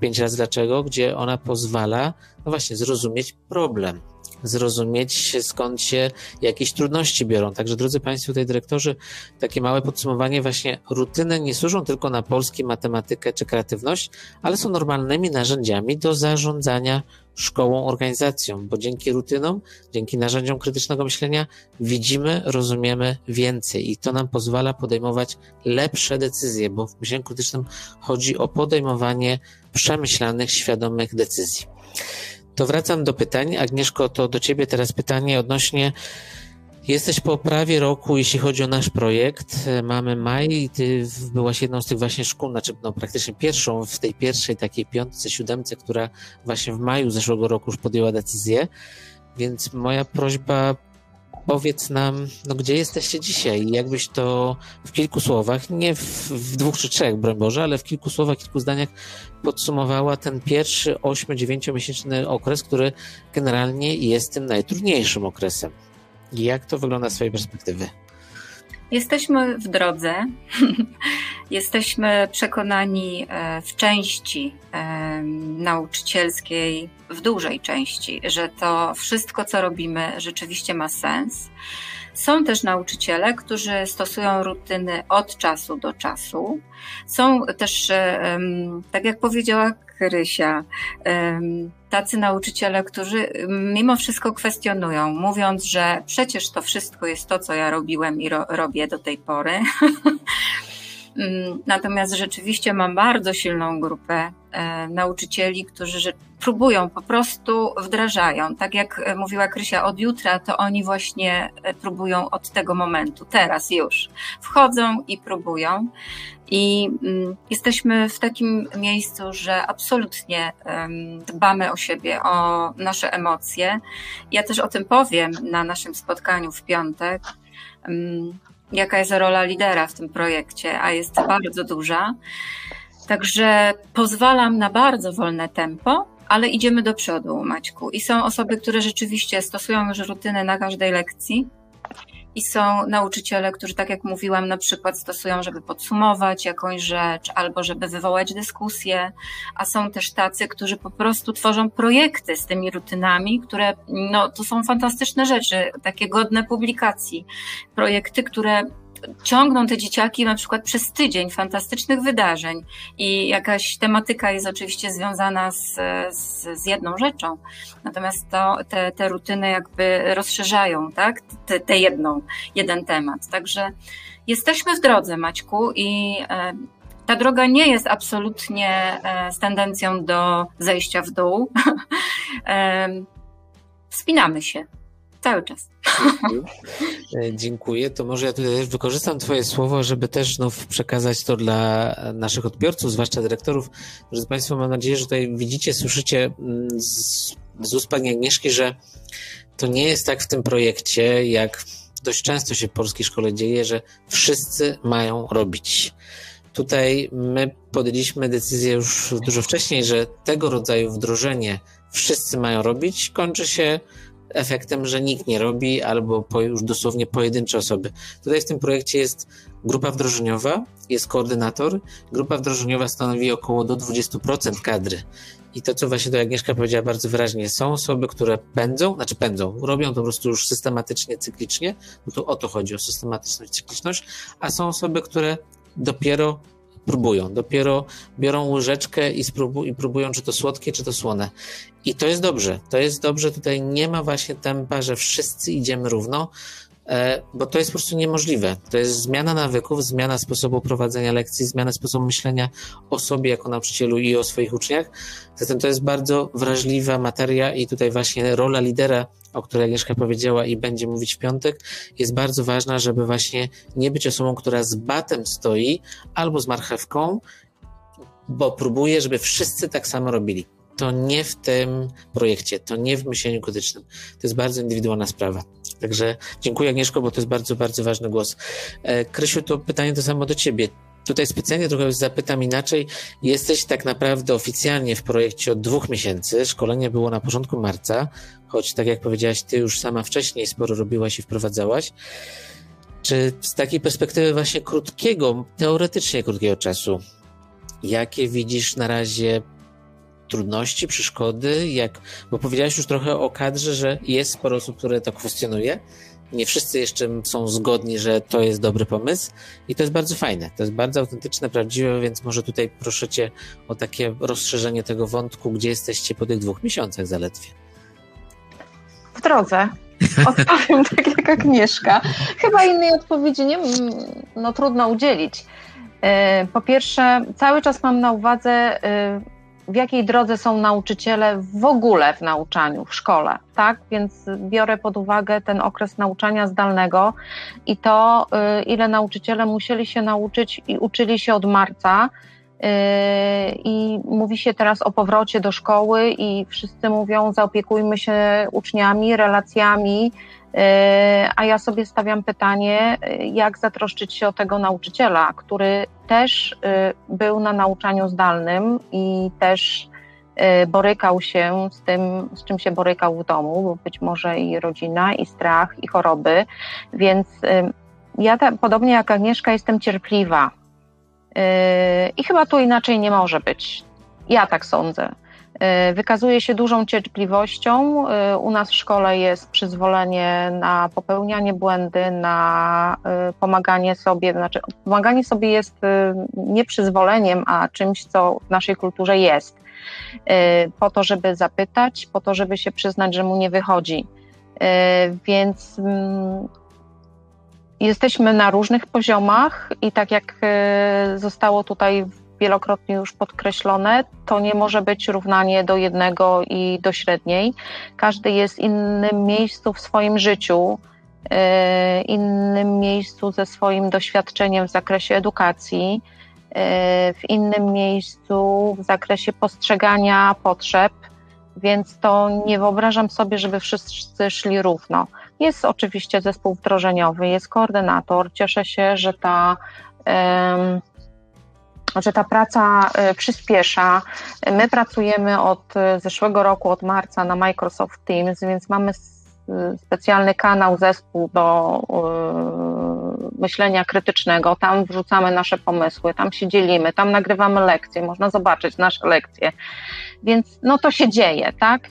pięć razy dlaczego, gdzie ona pozwala, no właśnie, zrozumieć problem zrozumieć, skąd się jakieś trudności biorą. Także, drodzy Państwo, tutaj dyrektorzy, takie małe podsumowanie, właśnie rutyny nie służą tylko na polskie matematykę czy kreatywność, ale są normalnymi narzędziami do zarządzania szkołą, organizacją, bo dzięki rutynom, dzięki narzędziom krytycznego myślenia widzimy, rozumiemy więcej i to nam pozwala podejmować lepsze decyzje, bo w myśleniu krytycznym chodzi o podejmowanie przemyślanych, świadomych decyzji. To wracam do pytań. Agnieszko, to do Ciebie teraz pytanie odnośnie. Jesteś po prawie roku, jeśli chodzi o nasz projekt. Mamy maj i Ty byłaś jedną z tych właśnie szkół, znaczy no, praktycznie pierwszą w tej pierwszej takiej piątce, siódemce, która właśnie w maju zeszłego roku już podjęła decyzję. Więc moja prośba powiedz nam, no gdzie jesteście dzisiaj? Jakbyś to w kilku słowach, nie w, w, dwóch czy trzech, broń Boże, ale w kilku słowach, kilku zdaniach podsumowała ten pierwszy 8-9-miesięczny okres, który generalnie jest tym najtrudniejszym okresem. Jak to wygląda z Twojej perspektywy? Jesteśmy w drodze. Jesteśmy przekonani e, w części e, nauczycielskiej, w dużej części, że to wszystko, co robimy, rzeczywiście ma sens. Są też nauczyciele, którzy stosują rutyny od czasu do czasu. Są też, e, tak jak powiedziała Krysia, tacy nauczyciele, którzy mimo wszystko kwestionują, mówiąc, że przecież to wszystko jest to, co ja robiłem i ro robię do tej pory. Mm, natomiast rzeczywiście mam bardzo silną grupę e, nauczycieli, którzy próbują, po prostu wdrażają. Tak jak e, mówiła Krysia, od jutra to oni właśnie e, próbują od tego momentu, teraz już. Wchodzą i próbują. I mm, jesteśmy w takim miejscu, że absolutnie dbamy o siebie, o nasze emocje. Ja też o tym powiem na naszym spotkaniu w piątek jaka jest rola lidera w tym projekcie, a jest bardzo duża. Także pozwalam na bardzo wolne tempo, ale idziemy do przodu, Maćku. I są osoby, które rzeczywiście stosują już rutynę na każdej lekcji i są nauczyciele, którzy, tak jak mówiłam, na przykład stosują, żeby podsumować jakąś rzecz albo żeby wywołać dyskusję, a są też tacy, którzy po prostu tworzą projekty z tymi rutynami, które no, to są fantastyczne rzeczy, takie godne publikacji. Projekty, które ciągną te dzieciaki na przykład przez tydzień fantastycznych wydarzeń i jakaś tematyka jest oczywiście związana z, z, z jedną rzeczą, natomiast to, te, te rutyny jakby rozszerzają, tak, te, te jedną, jeden temat. Także jesteśmy w drodze, Maćku, i e, ta droga nie jest absolutnie e, z tendencją do zejścia w dół. e, wspinamy się cały czas. E, dziękuję. To może ja tutaj wykorzystam Twoje słowo, żeby też znów przekazać to dla naszych odbiorców, zwłaszcza dyrektorów. Drodzy Państwo, mam nadzieję, że tutaj widzicie, słyszycie mm, z, z ust Pani Agnieszki, że to nie jest tak w tym projekcie, jak dość często się w polskiej szkole dzieje, że wszyscy mają robić. Tutaj my podjęliśmy decyzję już dużo wcześniej, że tego rodzaju wdrożenie wszyscy mają robić, kończy się efektem, że nikt nie robi, albo po, już dosłownie pojedyncze osoby. Tutaj w tym projekcie jest grupa wdrożeniowa, jest koordynator. Grupa wdrożeniowa stanowi około do 20% kadry. I to, co właśnie to Agnieszka powiedziała bardzo wyraźnie, są osoby, które pędzą, znaczy pędzą, robią to po prostu już systematycznie, cyklicznie, bo tu o to chodzi, o systematyczność, cykliczność, a są osoby, które dopiero próbują, dopiero biorą łyżeczkę i, spróbu- i próbują, czy to słodkie, czy to słone. I to jest dobrze, to jest dobrze, tutaj nie ma właśnie tempa, że wszyscy idziemy równo, E, bo to jest po prostu niemożliwe. To jest zmiana nawyków, zmiana sposobu prowadzenia lekcji, zmiana sposobu myślenia o sobie jako nauczycielu i o swoich uczniach. Zatem to jest bardzo wrażliwa materia i tutaj właśnie rola lidera, o której Agnieszka powiedziała i będzie mówić w piątek, jest bardzo ważna, żeby właśnie nie być osobą, która z batem stoi albo z marchewką, bo próbuje, żeby wszyscy tak samo robili to nie w tym projekcie, to nie w myśleniu krytycznym. To jest bardzo indywidualna sprawa. Także dziękuję Agnieszko, bo to jest bardzo, bardzo ważny głos. E, Krysiu, to pytanie to samo do ciebie. Tutaj specjalnie trochę zapytam inaczej. Jesteś tak naprawdę oficjalnie w projekcie od dwóch miesięcy. Szkolenie było na początku marca, choć tak jak powiedziałaś, ty już sama wcześniej sporo robiłaś i wprowadzałaś. Czy z takiej perspektywy właśnie krótkiego, teoretycznie krótkiego czasu, jakie widzisz na razie trudności, przeszkody, jak, bo powiedziałeś już trochę o kadrze, że jest sporo osób, które to kwestionuje. Nie wszyscy jeszcze są zgodni, że to jest dobry pomysł i to jest bardzo fajne. To jest bardzo autentyczne, prawdziwe, więc może tutaj proszę Cię o takie rozszerzenie tego wątku, gdzie jesteście po tych dwóch miesiącach zaledwie. W drodze. Odpowiem tak jak Agnieszka. Chyba innej odpowiedzi nie no, trudno udzielić. E, po pierwsze, cały czas mam na uwadze e, w jakiej drodze są nauczyciele w ogóle w nauczaniu, w szkole, tak? Więc biorę pod uwagę ten okres nauczania zdalnego i to, y, ile nauczyciele musieli się nauczyć i uczyli się od marca. Y, I mówi się teraz o powrocie do szkoły, i wszyscy mówią: zaopiekujmy się uczniami, relacjami, a ja sobie stawiam pytanie, e, jak zatroszczyć się o tego nauczyciela, który też e, był na nauczaniu zdalnym i też borykał się z tym, z czym się borykał w domu, bo być może i rodzina, i strach, i choroby. Więc ja, podobnie jak Agnieszka, jestem cierpliwa. I chyba tu inaczej nie może być. Ja tak sądzę. E, wykazuje się dużą cierpliwością. E, u nas w szkole jest przyzwolenie na popełnianie błędy, na e, pomaganie sobie. Znaczy, pomaganie sobie jest nie przyzwoleniem, a czymś, co w naszej kulturze jest. Po to, żeby zapytać, po to, żeby się przyznać, że mu nie wychodzi. Więc mm, jesteśmy na różnych poziomach i tak jak zostało tutaj wielokrotnie już podkreślone, to nie może być równanie do jednego i do średniej. Każdy jest innym miejscu w swoim życiu, e, innym miejscu ze swoim doświadczeniem w zakresie edukacji, e, w innym miejscu w zakresie postrzegania potrzeb, więc to nie wyobrażam sobie, żeby wszyscy szli równo. Jest oczywiście zespół wdrożeniowy, jest koordynator. Cieszę się, że ta że ta praca e, przyspiesza. My pracujemy od e, zeszłego roku, od marca na Microsoft Teams, więc mamy specjalny kanał, zespół do myślenia krytycznego. Tam wrzucamy nasze pomysły, tam się dzielimy, tam nagrywamy lekcje, można zobaczyć nasze lekcje. Więc no to się dzieje, tak?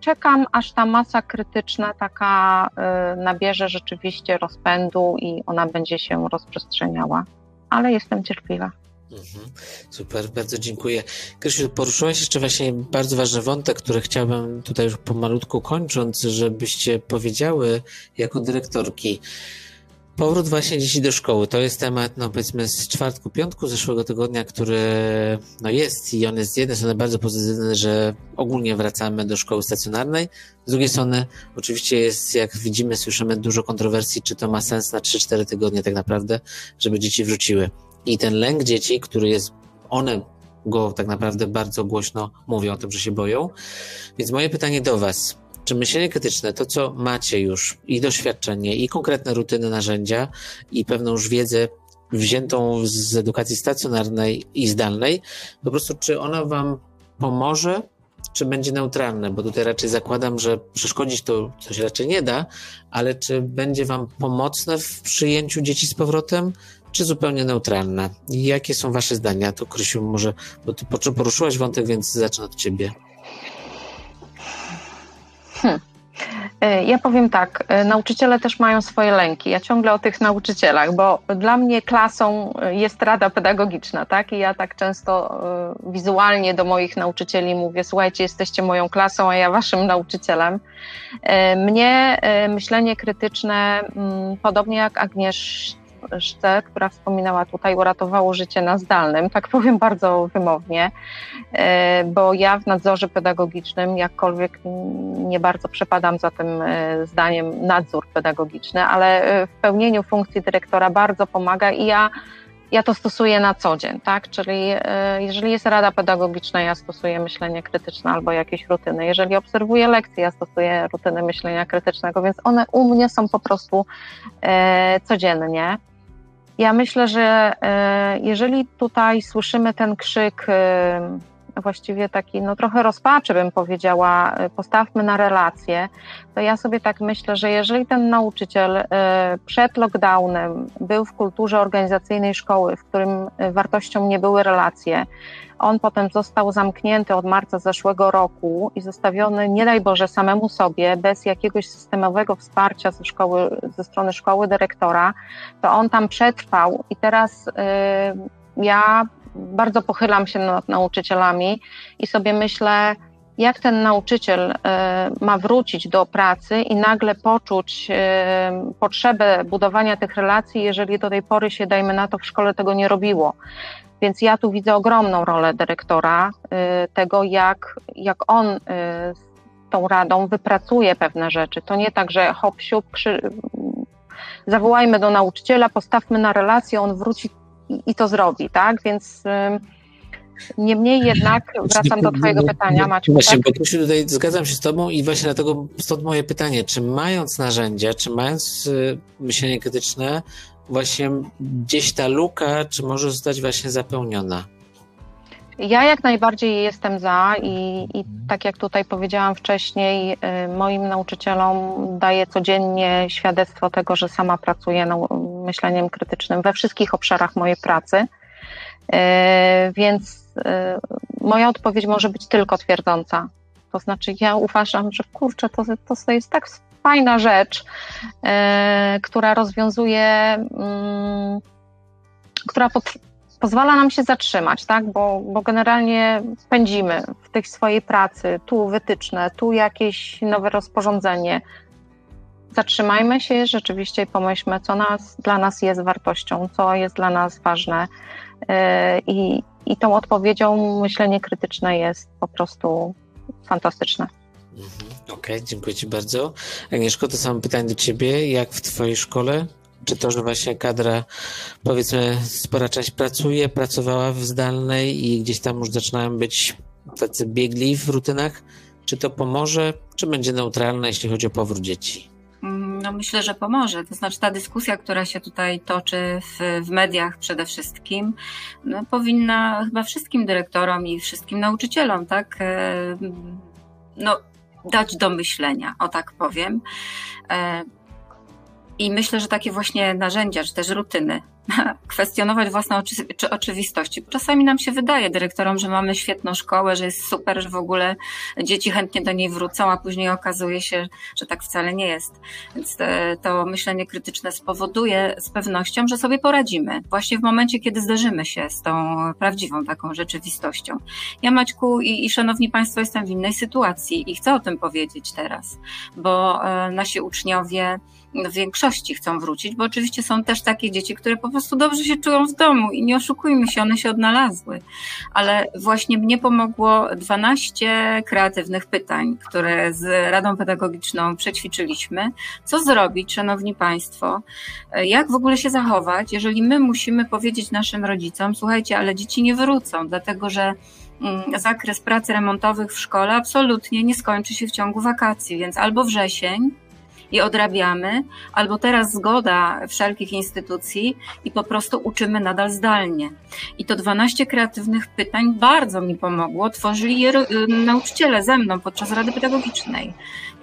Czekam, aż ta masa krytyczna taka nabierze rzeczywiście rozpędu i ona będzie się rozprzestrzeniała, ale jestem cierpliwa. Mhm. Super, bardzo dziękuję. Krysiu, poruszyłaś jeszcze właśnie bardzo ważny wątek, który chciałbym tutaj już pomalutku kończąc, żebyście powiedziały jako dyrektorki. Powrót właśnie dzieci do szkoły to jest temat, no powiedzmy, z czwartku, piątku zeszłego tygodnia, który no jest i on jest z jednej strony bardzo pozytywny, że ogólnie wracamy do szkoły stacjonarnej, z drugiej strony oczywiście jest, jak widzimy, słyszymy dużo kontrowersji, czy to ma sens na 3-4 tygodnie tak naprawdę, żeby dzieci wróciły. I ten lęk dzieci, który jest, one go tak naprawdę bardzo głośno mówią o tym, że się boją. Więc moje pytanie do Was. Czy myślenie krytyczne, to co macie już i doświadczenie, i konkretne rutyny, narzędzia, i pewną już wiedzę wziętą z edukacji stacjonarnej i zdalnej, po prostu czy ona Wam pomoże, czy będzie neutralne? Bo tutaj raczej zakładam, że przeszkodzić to coś raczej nie da, ale czy będzie Wam pomocne w przyjęciu dzieci z powrotem, czy zupełnie neutralna? Jakie są Wasze zdania? To Krysiu, może, bo Ty poruszyłaś wątek, więc zacznę od Ciebie. Hmm. E, ja powiem tak, e, nauczyciele też mają swoje lęki. Ja ciągle o tych nauczycielach, bo dla mnie klasą jest rada pedagogiczna, tak? I ja tak często wizualnie do moich nauczycieli mówię: Słuchajcie, jesteście moją klasą, a ja waszym nauczycielem. Mnie myślenie krytyczne, mm, podobnie jak Agniesz Szce, która wspominała tutaj, uratowało życie na zdalnym, tak powiem bardzo wymownie, e, bo ja w nadzorze pedagogicznym, jakkolwiek nie bardzo przepadam za tym e, zdaniem nadzór pedagogiczny, ale e, w pełnieniu funkcji dyrektora bardzo pomaga i ja ja to stosuję na co dzień, tak? Czyli jeżeli jest rada pedagogiczna, ja stosuję myślenie krytyczne albo jakieś rutyny. Jeżeli obserwuję lekcje, ja stosuję rutyny myślenia krytycznego, więc one u mnie są po prostu codziennie. Ja myślę, że e, jeżeli tutaj słyszymy ten krzyk, e, właściwie taki, no trochę rozpaczy bym powiedziała, e, postawmy na relacje, to ja sobie tak myślę, że jeżeli ten nauczyciel przed lockdownem był w kulturze organizacyjnej szkoły, w którym wartością nie były relacje, on potem został zamknięty od marca zeszłego roku i zostawiony, nie daj Boże, samemu sobie, bez jakiegoś systemowego wsparcia ze, szkoły, ze strony szkoły dyrektora, to on tam przetrwał i teraz y, ja bardzo pochylam się nad nauczycielami i sobie myślę, jak ten nauczyciel y, ma wrócić do pracy i nagle poczuć y, potrzebę budowania tych relacji, jeżeli do tej pory się, dajmy na to, w szkole tego nie robiło. Więc ja tu widzę ogromną rolę dyrektora, y, tego jak, jak on z tą radą wypracuje pewne rzeczy. To nie tak, że hop, siup, zawołajmy do nauczyciela, postawmy na relację, on wróci i, i to zrobi, tak? Więc y, Niemniej jednak wracam do Twojego pytania, Maciu. Właśnie, tak? bo tutaj zgadzam się z Tobą i właśnie dlatego stąd moje pytanie, czy mając narzędzia, czy mając myślenie krytyczne, właśnie gdzieś ta luka, czy może zostać właśnie zapełniona? Ja jak najbardziej jestem za i, i, tak jak tutaj powiedziałam wcześniej, y, moim nauczycielom daję codziennie świadectwo tego, że sama pracuję nad myśleniem krytycznym we wszystkich obszarach mojej pracy. Y, więc y, moja odpowiedź może być tylko twierdząca. To znaczy, ja uważam, że kurczę, to, to jest tak fajna rzecz, która rozwiązuje, mm, która pod, pozwala nam się zatrzymać, tak? Bo, bo generalnie pędzimy w tej swojej pracy, tu wytyczne, tu jakieś nowe rozporządzenie. Zatrzymajmy się rzeczywiście i pomyślmy, co nas, dla nas jest wartością, co jest dla nas ważne. E, I, I tą odpowiedzią myślenie krytyczne jest po prostu fantastyczne. Mhm. Okej, okay, dziękuję Ci bardzo. Agnieszko, to samo pytanie do Ciebie. Jak w Twojej szkole? Czy to, że właśnie kadra, powiedzmy, spora część pracuje, pracowała w zdalnej i gdzieś tam już zaczynają być tacy biegli w rutynach, czy to pomoże, czy będzie neutralne, jeśli chodzi o powrót dzieci? Mm, no myślę, że pomoże. To znaczy ta dyskusja, która się tutaj toczy w, w mediach przede wszystkim, no, powinna chyba wszystkim dyrektorom i wszystkim nauczycielom, tak? E, no, dać do myślenia, o tak powiem. I myślę, że takie właśnie narzędzia, czy też rutyny, kwestionować własne oczy, czy oczywistości. Czasami nam się wydaje dyrektorom, że mamy świetną szkołę, że jest super, że w ogóle dzieci chętnie do niej wrócą, a później okazuje się, że tak wcale nie jest. Więc te, to myślenie krytyczne spowoduje z pewnością, że sobie poradzimy. Właśnie w momencie, kiedy zderzymy się z tą prawdziwą taką rzeczywistością. Ja Maćku i, i szanowni Państwo jestem w innej sytuacji i chcę o tym powiedzieć teraz, bo e, nasi uczniowie w większości chcą wrócić, bo oczywiście są też takie dzieci, które po prostu dobrze się czują w domu i nie oszukujmy się, one się odnalazły. Ale właśnie mnie pomogło 12 kreatywnych pytań, które z Radą Pedagogiczną przećwiczyliśmy. Co zrobić, szanowni Państwo? Jak w ogóle się zachować, jeżeli my musimy powiedzieć naszym rodzicom, słuchajcie, ale dzieci nie wrócą, dlatego że mm, zakres prac remontowych w szkole absolutnie nie skończy się w ciągu wakacji, więc albo wrzesień, i odrabiamy, albo teraz zgoda wszelkich instytucji i po prostu uczymy nadal zdalnie. I to 12 kreatywnych pytań bardzo mi pomogło. Tworzyli je y, nauczyciele ze mną podczas Rady Pedagogicznej.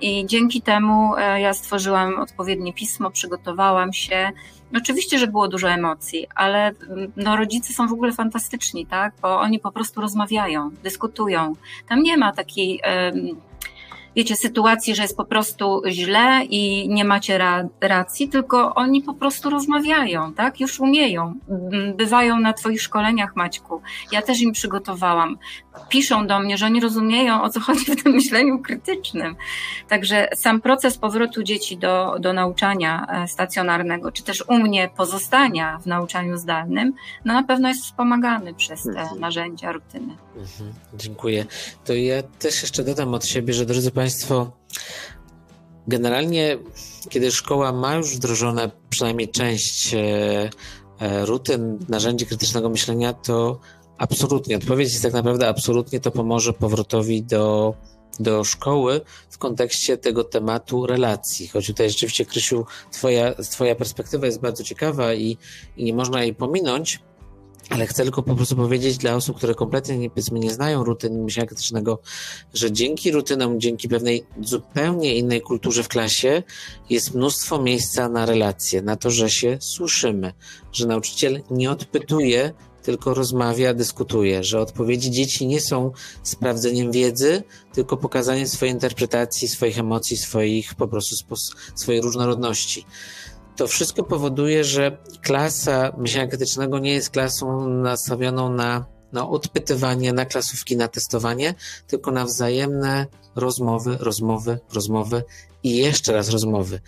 I dzięki temu e, ja stworzyłam odpowiednie pismo, przygotowałam się. Oczywiście, że było dużo emocji, ale mm, no, rodzice są w ogóle fantastyczni, tak? Bo oni po prostu rozmawiają, dyskutują. Tam nie ma takiej wiecie, sytuacji, że jest po prostu źle i nie macie ra racji, tylko oni po prostu rozmawiają, tak? Już umieją. Bywają na Twoich szkoleniach, Maćku. Ja też im przygotowałam. Piszą do mnie, że oni rozumieją, o co chodzi w tym myśleniu krytycznym. Także sam proces powrotu dzieci do, do nauczania e, stacjonarnego, czy też u mnie pozostania w nauczaniu zdalnym, no na pewno jest wspomagany przez te mhm. narzędzia, rutyny. Mhm. Dziękuję. To ja też jeszcze dodam od siebie, że drodzy Państwo, generalnie, kiedy szkoła ma już wdrożone przynajmniej część e, e, rutyn, narzędzi krytycznego myślenia, to absolutnie, odpowiedź jest tak naprawdę absolutnie to pomoże powrotowi do, do szkoły w kontekście tego tematu relacji. Choć tutaj rzeczywiście, Krysiu, twoja, twoja perspektywa jest bardzo ciekawa i, i nie można jej pominąć, ale chcę tylko po prostu powiedzieć dla osób, które kompletnie nie, powiedzmy, nie znają rutyny myślenia krytycznego, że dzięki rutynom, dzięki pewnej zupełnie innej kulturze w klasie jest mnóstwo miejsca na relacje, na to, że się słyszymy, że nauczyciel nie odpytuje, tylko rozmawia, dyskutuje, że odpowiedzi dzieci nie są sprawdzeniem wiedzy, tylko pokazaniem swojej interpretacji, swoich emocji, swoich po prostu swojej różnorodności to wszystko powoduje, że klasa myślenia krytycznego nie jest klasą nastawioną na no, odpytywanie, na klasówki, na testowanie, tylko na wzajemne rozmowy, rozmowy, rozmowy i jeszcze raz rozmowy.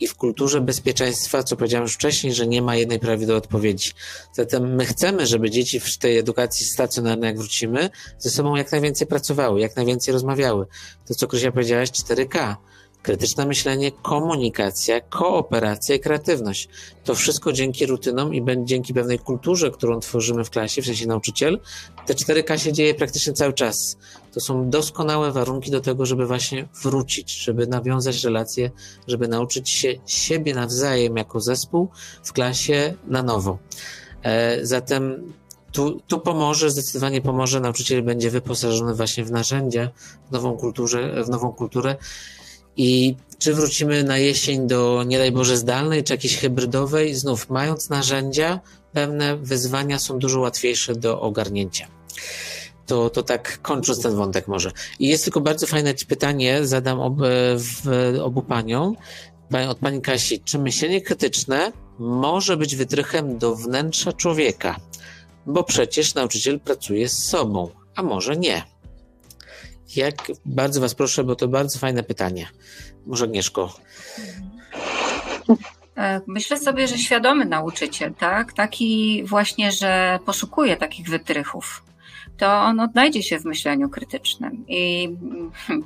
I w kulturze bezpieczeństwa, co powiedziałem już wcześniej, że nie ma jednej prawidłowej odpowiedzi. Zatem my chcemy, żeby dzieci w tej edukacji stacjonarnej, jak wrócimy, ze sobą jak najwięcej pracowały, jak najwięcej rozmawiały. To, co Krysia powiedziałaś, 4K krytyczne myślenie, komunikacja, kooperacja i kreatywność. To wszystko dzięki rutynom i dzięki pewnej kulturze, którą tworzymy w klasie, w sensie nauczyciel, te 4K się dzieje praktycznie cały czas. To są doskonałe warunki do tego, żeby właśnie wrócić, żeby nawiązać relacje, żeby nauczyć się siebie nawzajem jako zespół w klasie na nowo. E, zatem tu, tu pomoże, zdecydowanie pomoże, nauczyciel będzie wyposażony właśnie w narzędzia, w nową kulturę, w nową kulturę i czy wrócimy na jesień do, nie daj Boże, zdalnej, czy jakiejś hybrydowej, znów mając narzędzia, pewne wyzwania są dużo łatwiejsze do ogarnięcia. To, to tak kończąc ten wątek może. I jest tylko bardzo fajne pytanie, zadam ob, w, obu paniom, od pani Kasi. Czy myślenie krytyczne może być wytrychem do wnętrza człowieka? Bo przecież nauczyciel pracuje z sobą, a może nie. Jak bardzo Was proszę, bo to bardzo fajne pytanie. Może Agnieszko. E, myślę sobie, że świadomy nauczyciel, tak? Taki właśnie, że poszukuje takich wytrychów, to on odnajdzie się w myśleniu krytycznym. I hmm,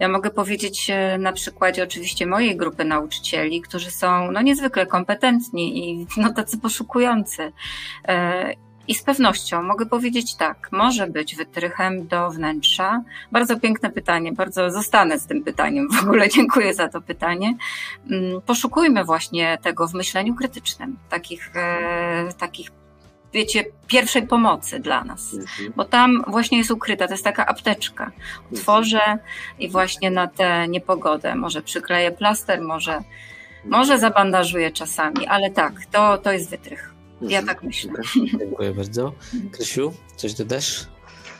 ja mogę powiedzieć e, na przykładzie oczywiście mojej grupy nauczycieli, którzy są no, niezwykle kompetentni i no, tacy poszukujący. I z pewnością mogę powiedzieć tak, może być wytrychem do wnętrza. Bardzo piękne pytanie, bardzo zostanę z tym pytaniem. W ogóle dziękuję za to pytanie. Mm, poszukujmy właśnie tego w myśleniu krytycznym, takich, e, takich wiecie, pierwszej pomocy dla nas, mhm. bo tam właśnie jest ukryta, to jest taka apteczka. Otworzę i właśnie na tę niepogodę może przykleję plaster, może, może zabandażuję czasami, ale tak, to, to jest wytrych. Ja tak myślę. Dziękuję bardzo. Krysiu, coś dodasz?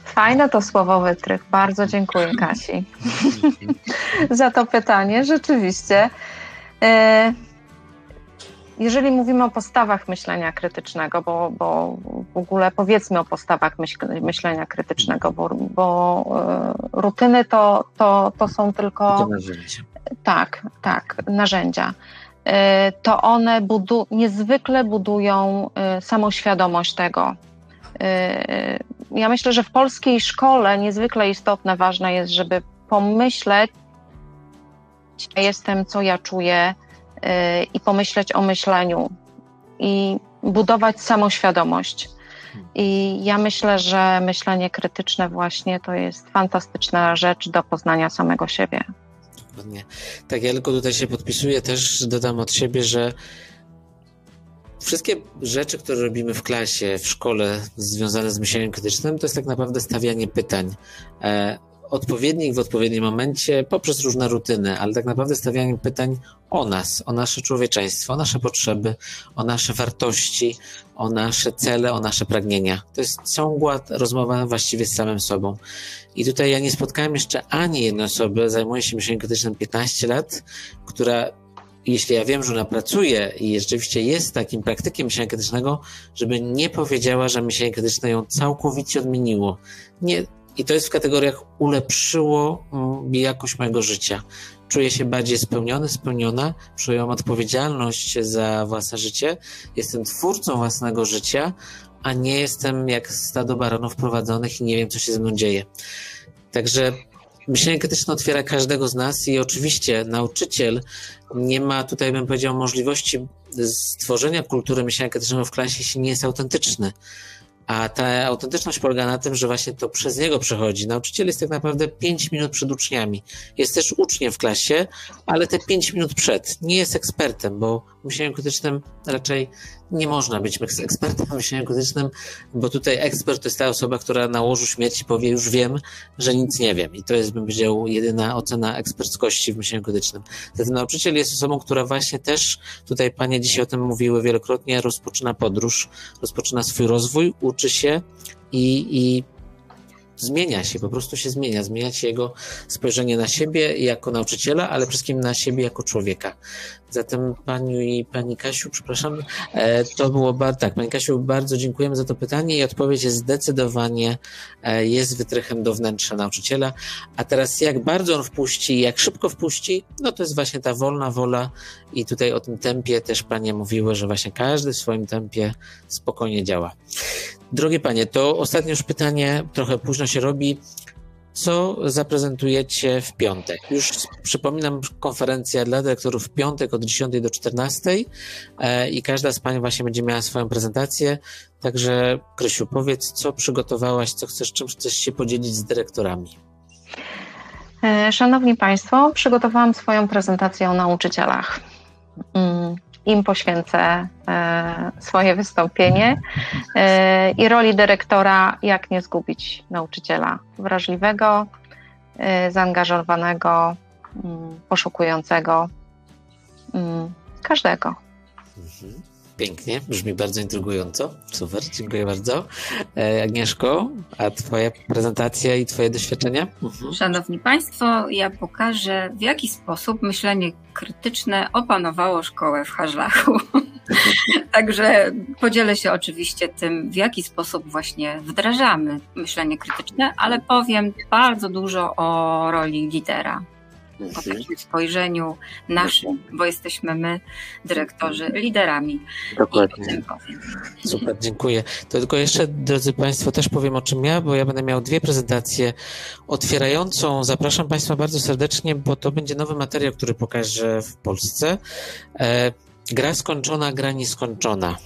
Fajne to słowo wytrych. Bardzo dziękuję Kasi za to pytanie. Rzeczywiście. E, jeżeli mówimy o postawach myślenia krytycznego, bo, bo w ogóle powiedzmy o postawach myślenia krytycznego, bo, bo e, rutyny to, to, to są tylko. To narzędzia. Tak, tak, narzędzia. E, to one budu niezwykle budują e, samoświadomość tego. E, ja myślę, że w polskiej szkole niezwykle istotne, ważne jest, żeby pomyśleć, ja jestem, co ja czuję i pomyśleć o myśleniu i budować samoświadomość. I ja myślę, że myślenie krytyczne właśnie to jest fantastyczna rzecz do poznania samego siebie. Dokładnie. Tak, ja tylko tutaj się podpisuję, też dodam od siebie, że wszystkie rzeczy, które robimy w klasie, w szkole, związane z myśleniem krytycznym, to jest tak naprawdę stawianie pytań. E, odpowiednik w odpowiednim momencie poprzez różne rutyny, ale tak naprawdę stawianie pytań o nas, o nasze człowieczeństwo, o nasze potrzeby, o nasze wartości, o nasze cele, o nasze pragnienia. To jest ciągła rozmowa właściwie z samym sobą. I tutaj ja nie spotkałem jeszcze ani jednej osoby, zajmuję się myśleniem krytycznym 15 lat, która jeśli ja wiem, że ona pracuje i rzeczywiście jest takim praktykiem myślenia krytycznego, żeby nie powiedziała, że myślenie krytyczne ją całkowicie odmieniło. Nie, I to jest w kategoriach ulepszyło mm, jakość mojego życia. Czuję się bardziej spełniony, spełniona, czuję odpowiedzialność za własne życie, jestem twórcą własnego życia, a nie jestem jak stado baronów prowadzonych i nie wiem, co się ze mną dzieje. Także myślenie krytyczne otwiera każdego z nas i oczywiście nauczyciel nie ma tutaj, bym powiedział, możliwości stworzenia kultury myślenia krytycznego w klasie, jeśli nie jest autentyczny. A ta autentyczność polega na tym, że właśnie to przez niego przechodzi. Nauczyciel jest tak naprawdę 5 minut przed uczniami. Jest też uczniem w klasie, ale te 5 minut przed. Nie jest ekspertem, bo myśleniem krytycznym raczej nie można być ekspertem w myśleniu krytycznym, bo tutaj ekspert to jest ta osoba, która na łożu śmierci powie, już wiem, że nic nie wiem. I to jest, bym powiedział, jedyna ocena eksperckości w myśleniu krytycznym. Zatem nauczyciel jest osobą, która właśnie też, tutaj panie dzisiaj o tym mówiły wielokrotnie, rozpoczyna podróż, rozpoczyna swój rozwój, uczy się i, i zmienia się, po prostu się zmienia. Zmienia się jego spojrzenie na siebie jako nauczyciela, ale przede wszystkim na siebie jako człowieka. Zatem Pani i Pani Kasiu, przepraszam, e, to było bardzo, tak, Pani Kasiu, bardzo dziękujemy za to pytanie i odpowiedź jest zdecydowanie, e, jest wytrychem do wnętrza nauczyciela. A teraz jak bardzo on wpuści, jak szybko wpuści, no to jest właśnie ta wolna wola i tutaj o tym tempie też Panie mówiły, że właśnie każdy w swoim tempie spokojnie działa. Drogie Panie, to ostatnie już pytanie, trochę późno się robi co zaprezentujecie w piątek. Już przypominam, konferencja dla dyrektorów w piątek od 10 do 14 e, i każda z Pań właśnie będzie miała swoją prezentację. Także, Krysiu, powiedz, co przygotowałaś, co chcesz, czym chcesz się podzielić z dyrektorami. E, szanowni Państwo, przygotowałam swoją prezentację o nauczycielach. Im poświęcę e, swoje wystąpienie e, i roli dyrektora, jak nie zgubić nauczyciela wrażliwego, e, zaangażowanego, mm, poszukującego, mm, każdego. Mhm. Pięknie, brzmi bardzo intrygująco. Super, dziękuję bardzo. E, Agnieszko, a Twoja prezentacja i Twoje doświadczenia? Mhm. Szanowni Państwo, ja pokażę, w jaki sposób myślenie krytyczne opanowało szkołę w Harlachu. Także podzielę się oczywiście tym, w jaki sposób właśnie wdrażamy myślenie krytyczne, ale powiem bardzo dużo o roli lidera o takim spojrzeniu naszym, bo jesteśmy my, dyrektorzy, liderami. Dokładnie. Super, dziękuję. To tylko jeszcze, drodzy Państwo, też powiem o czym ja, bo ja będę miał dwie prezentacje otwierającą. Zapraszam Państwa bardzo serdecznie, bo to będzie nowy materiał, który pokażę w Polsce. E, gra skończona, gra nieskończona.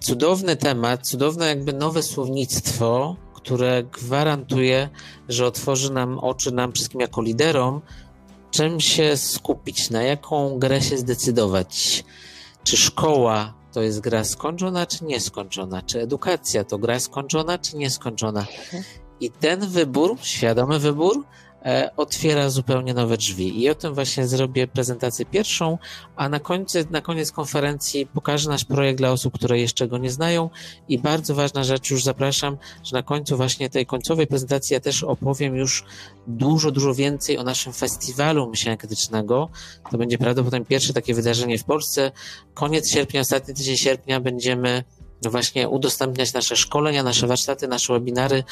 Cudowny temat, cudowne jakby nowe słownictwo, które gwarantuje, że otworzy nam oczy nam wszystkim jako liderom, czym się skupić, na jaką grę się zdecydować. Czy szkoła to jest gra skończona, czy nieskończona? Czy edukacja to gra skończona, czy nieskończona? I ten wybór, świadomy wybór, otwiera zupełnie nowe drzwi. I o tym właśnie zrobię prezentację pierwszą, a na, końcu, na koniec konferencji pokażę nasz projekt dla osób, które jeszcze go nie znają. I bardzo ważna rzecz, już zapraszam, że na końcu właśnie tej końcowej prezentacji ja też opowiem już dużo, dużo więcej o naszym festiwalu myślenia krytycznego. To będzie prawdopodobnie pierwsze takie wydarzenie w Polsce. Koniec sierpnia, ostatni tydzień sierpnia będziemy właśnie udostępniać nasze szkolenia, nasze warsztaty, nasze webinary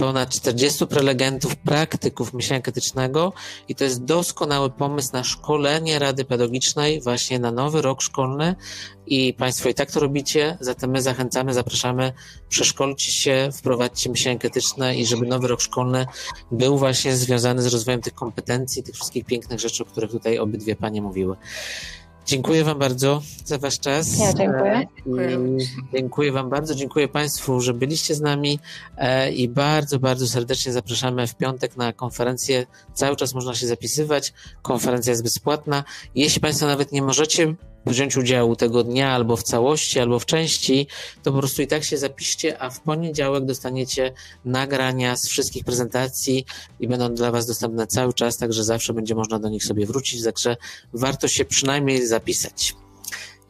ponad 40 prelegentów, praktyków myślenia krytycznego i to jest doskonały pomysł na szkolenie Rady Pedagogicznej właśnie na nowy rok szkolny i Państwo i tak to robicie, zatem my zachęcamy, zapraszamy, przeszkolcie się, wprowadźcie myślenie krytyczne i żeby nowy rok szkolny był właśnie związany z rozwojem tych kompetencji, tych wszystkich pięknych rzeczy, o których tutaj obydwie Panie mówiły. Dziękuję Wam bardzo za Wasz czas. Ja dziękuję. I dziękuję Wam bardzo, dziękuję Państwu, że byliście z nami e, i bardzo, bardzo serdecznie zapraszamy w piątek na konferencję. Cały czas można się zapisywać. Konferencja jest bezpłatna. Jeśli Państwo nawet nie możecie wziąć udziału tego dnia albo w całości, albo w części, to po prostu i tak się zapiszcie, a w poniedziałek dostaniecie nagrania z wszystkich prezentacji i będą dla Was dostępne cały czas, także zawsze będzie można do nich sobie wrócić, także warto się przynajmniej zapisać.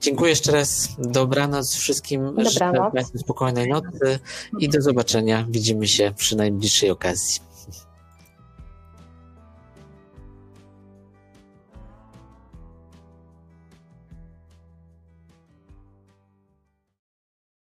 Dziękuję jeszcze raz. Dobranoc wszystkim. Dobranoc. Życzę spokojnej nocy i do zobaczenia. Widzimy się przy najbliższej okazji.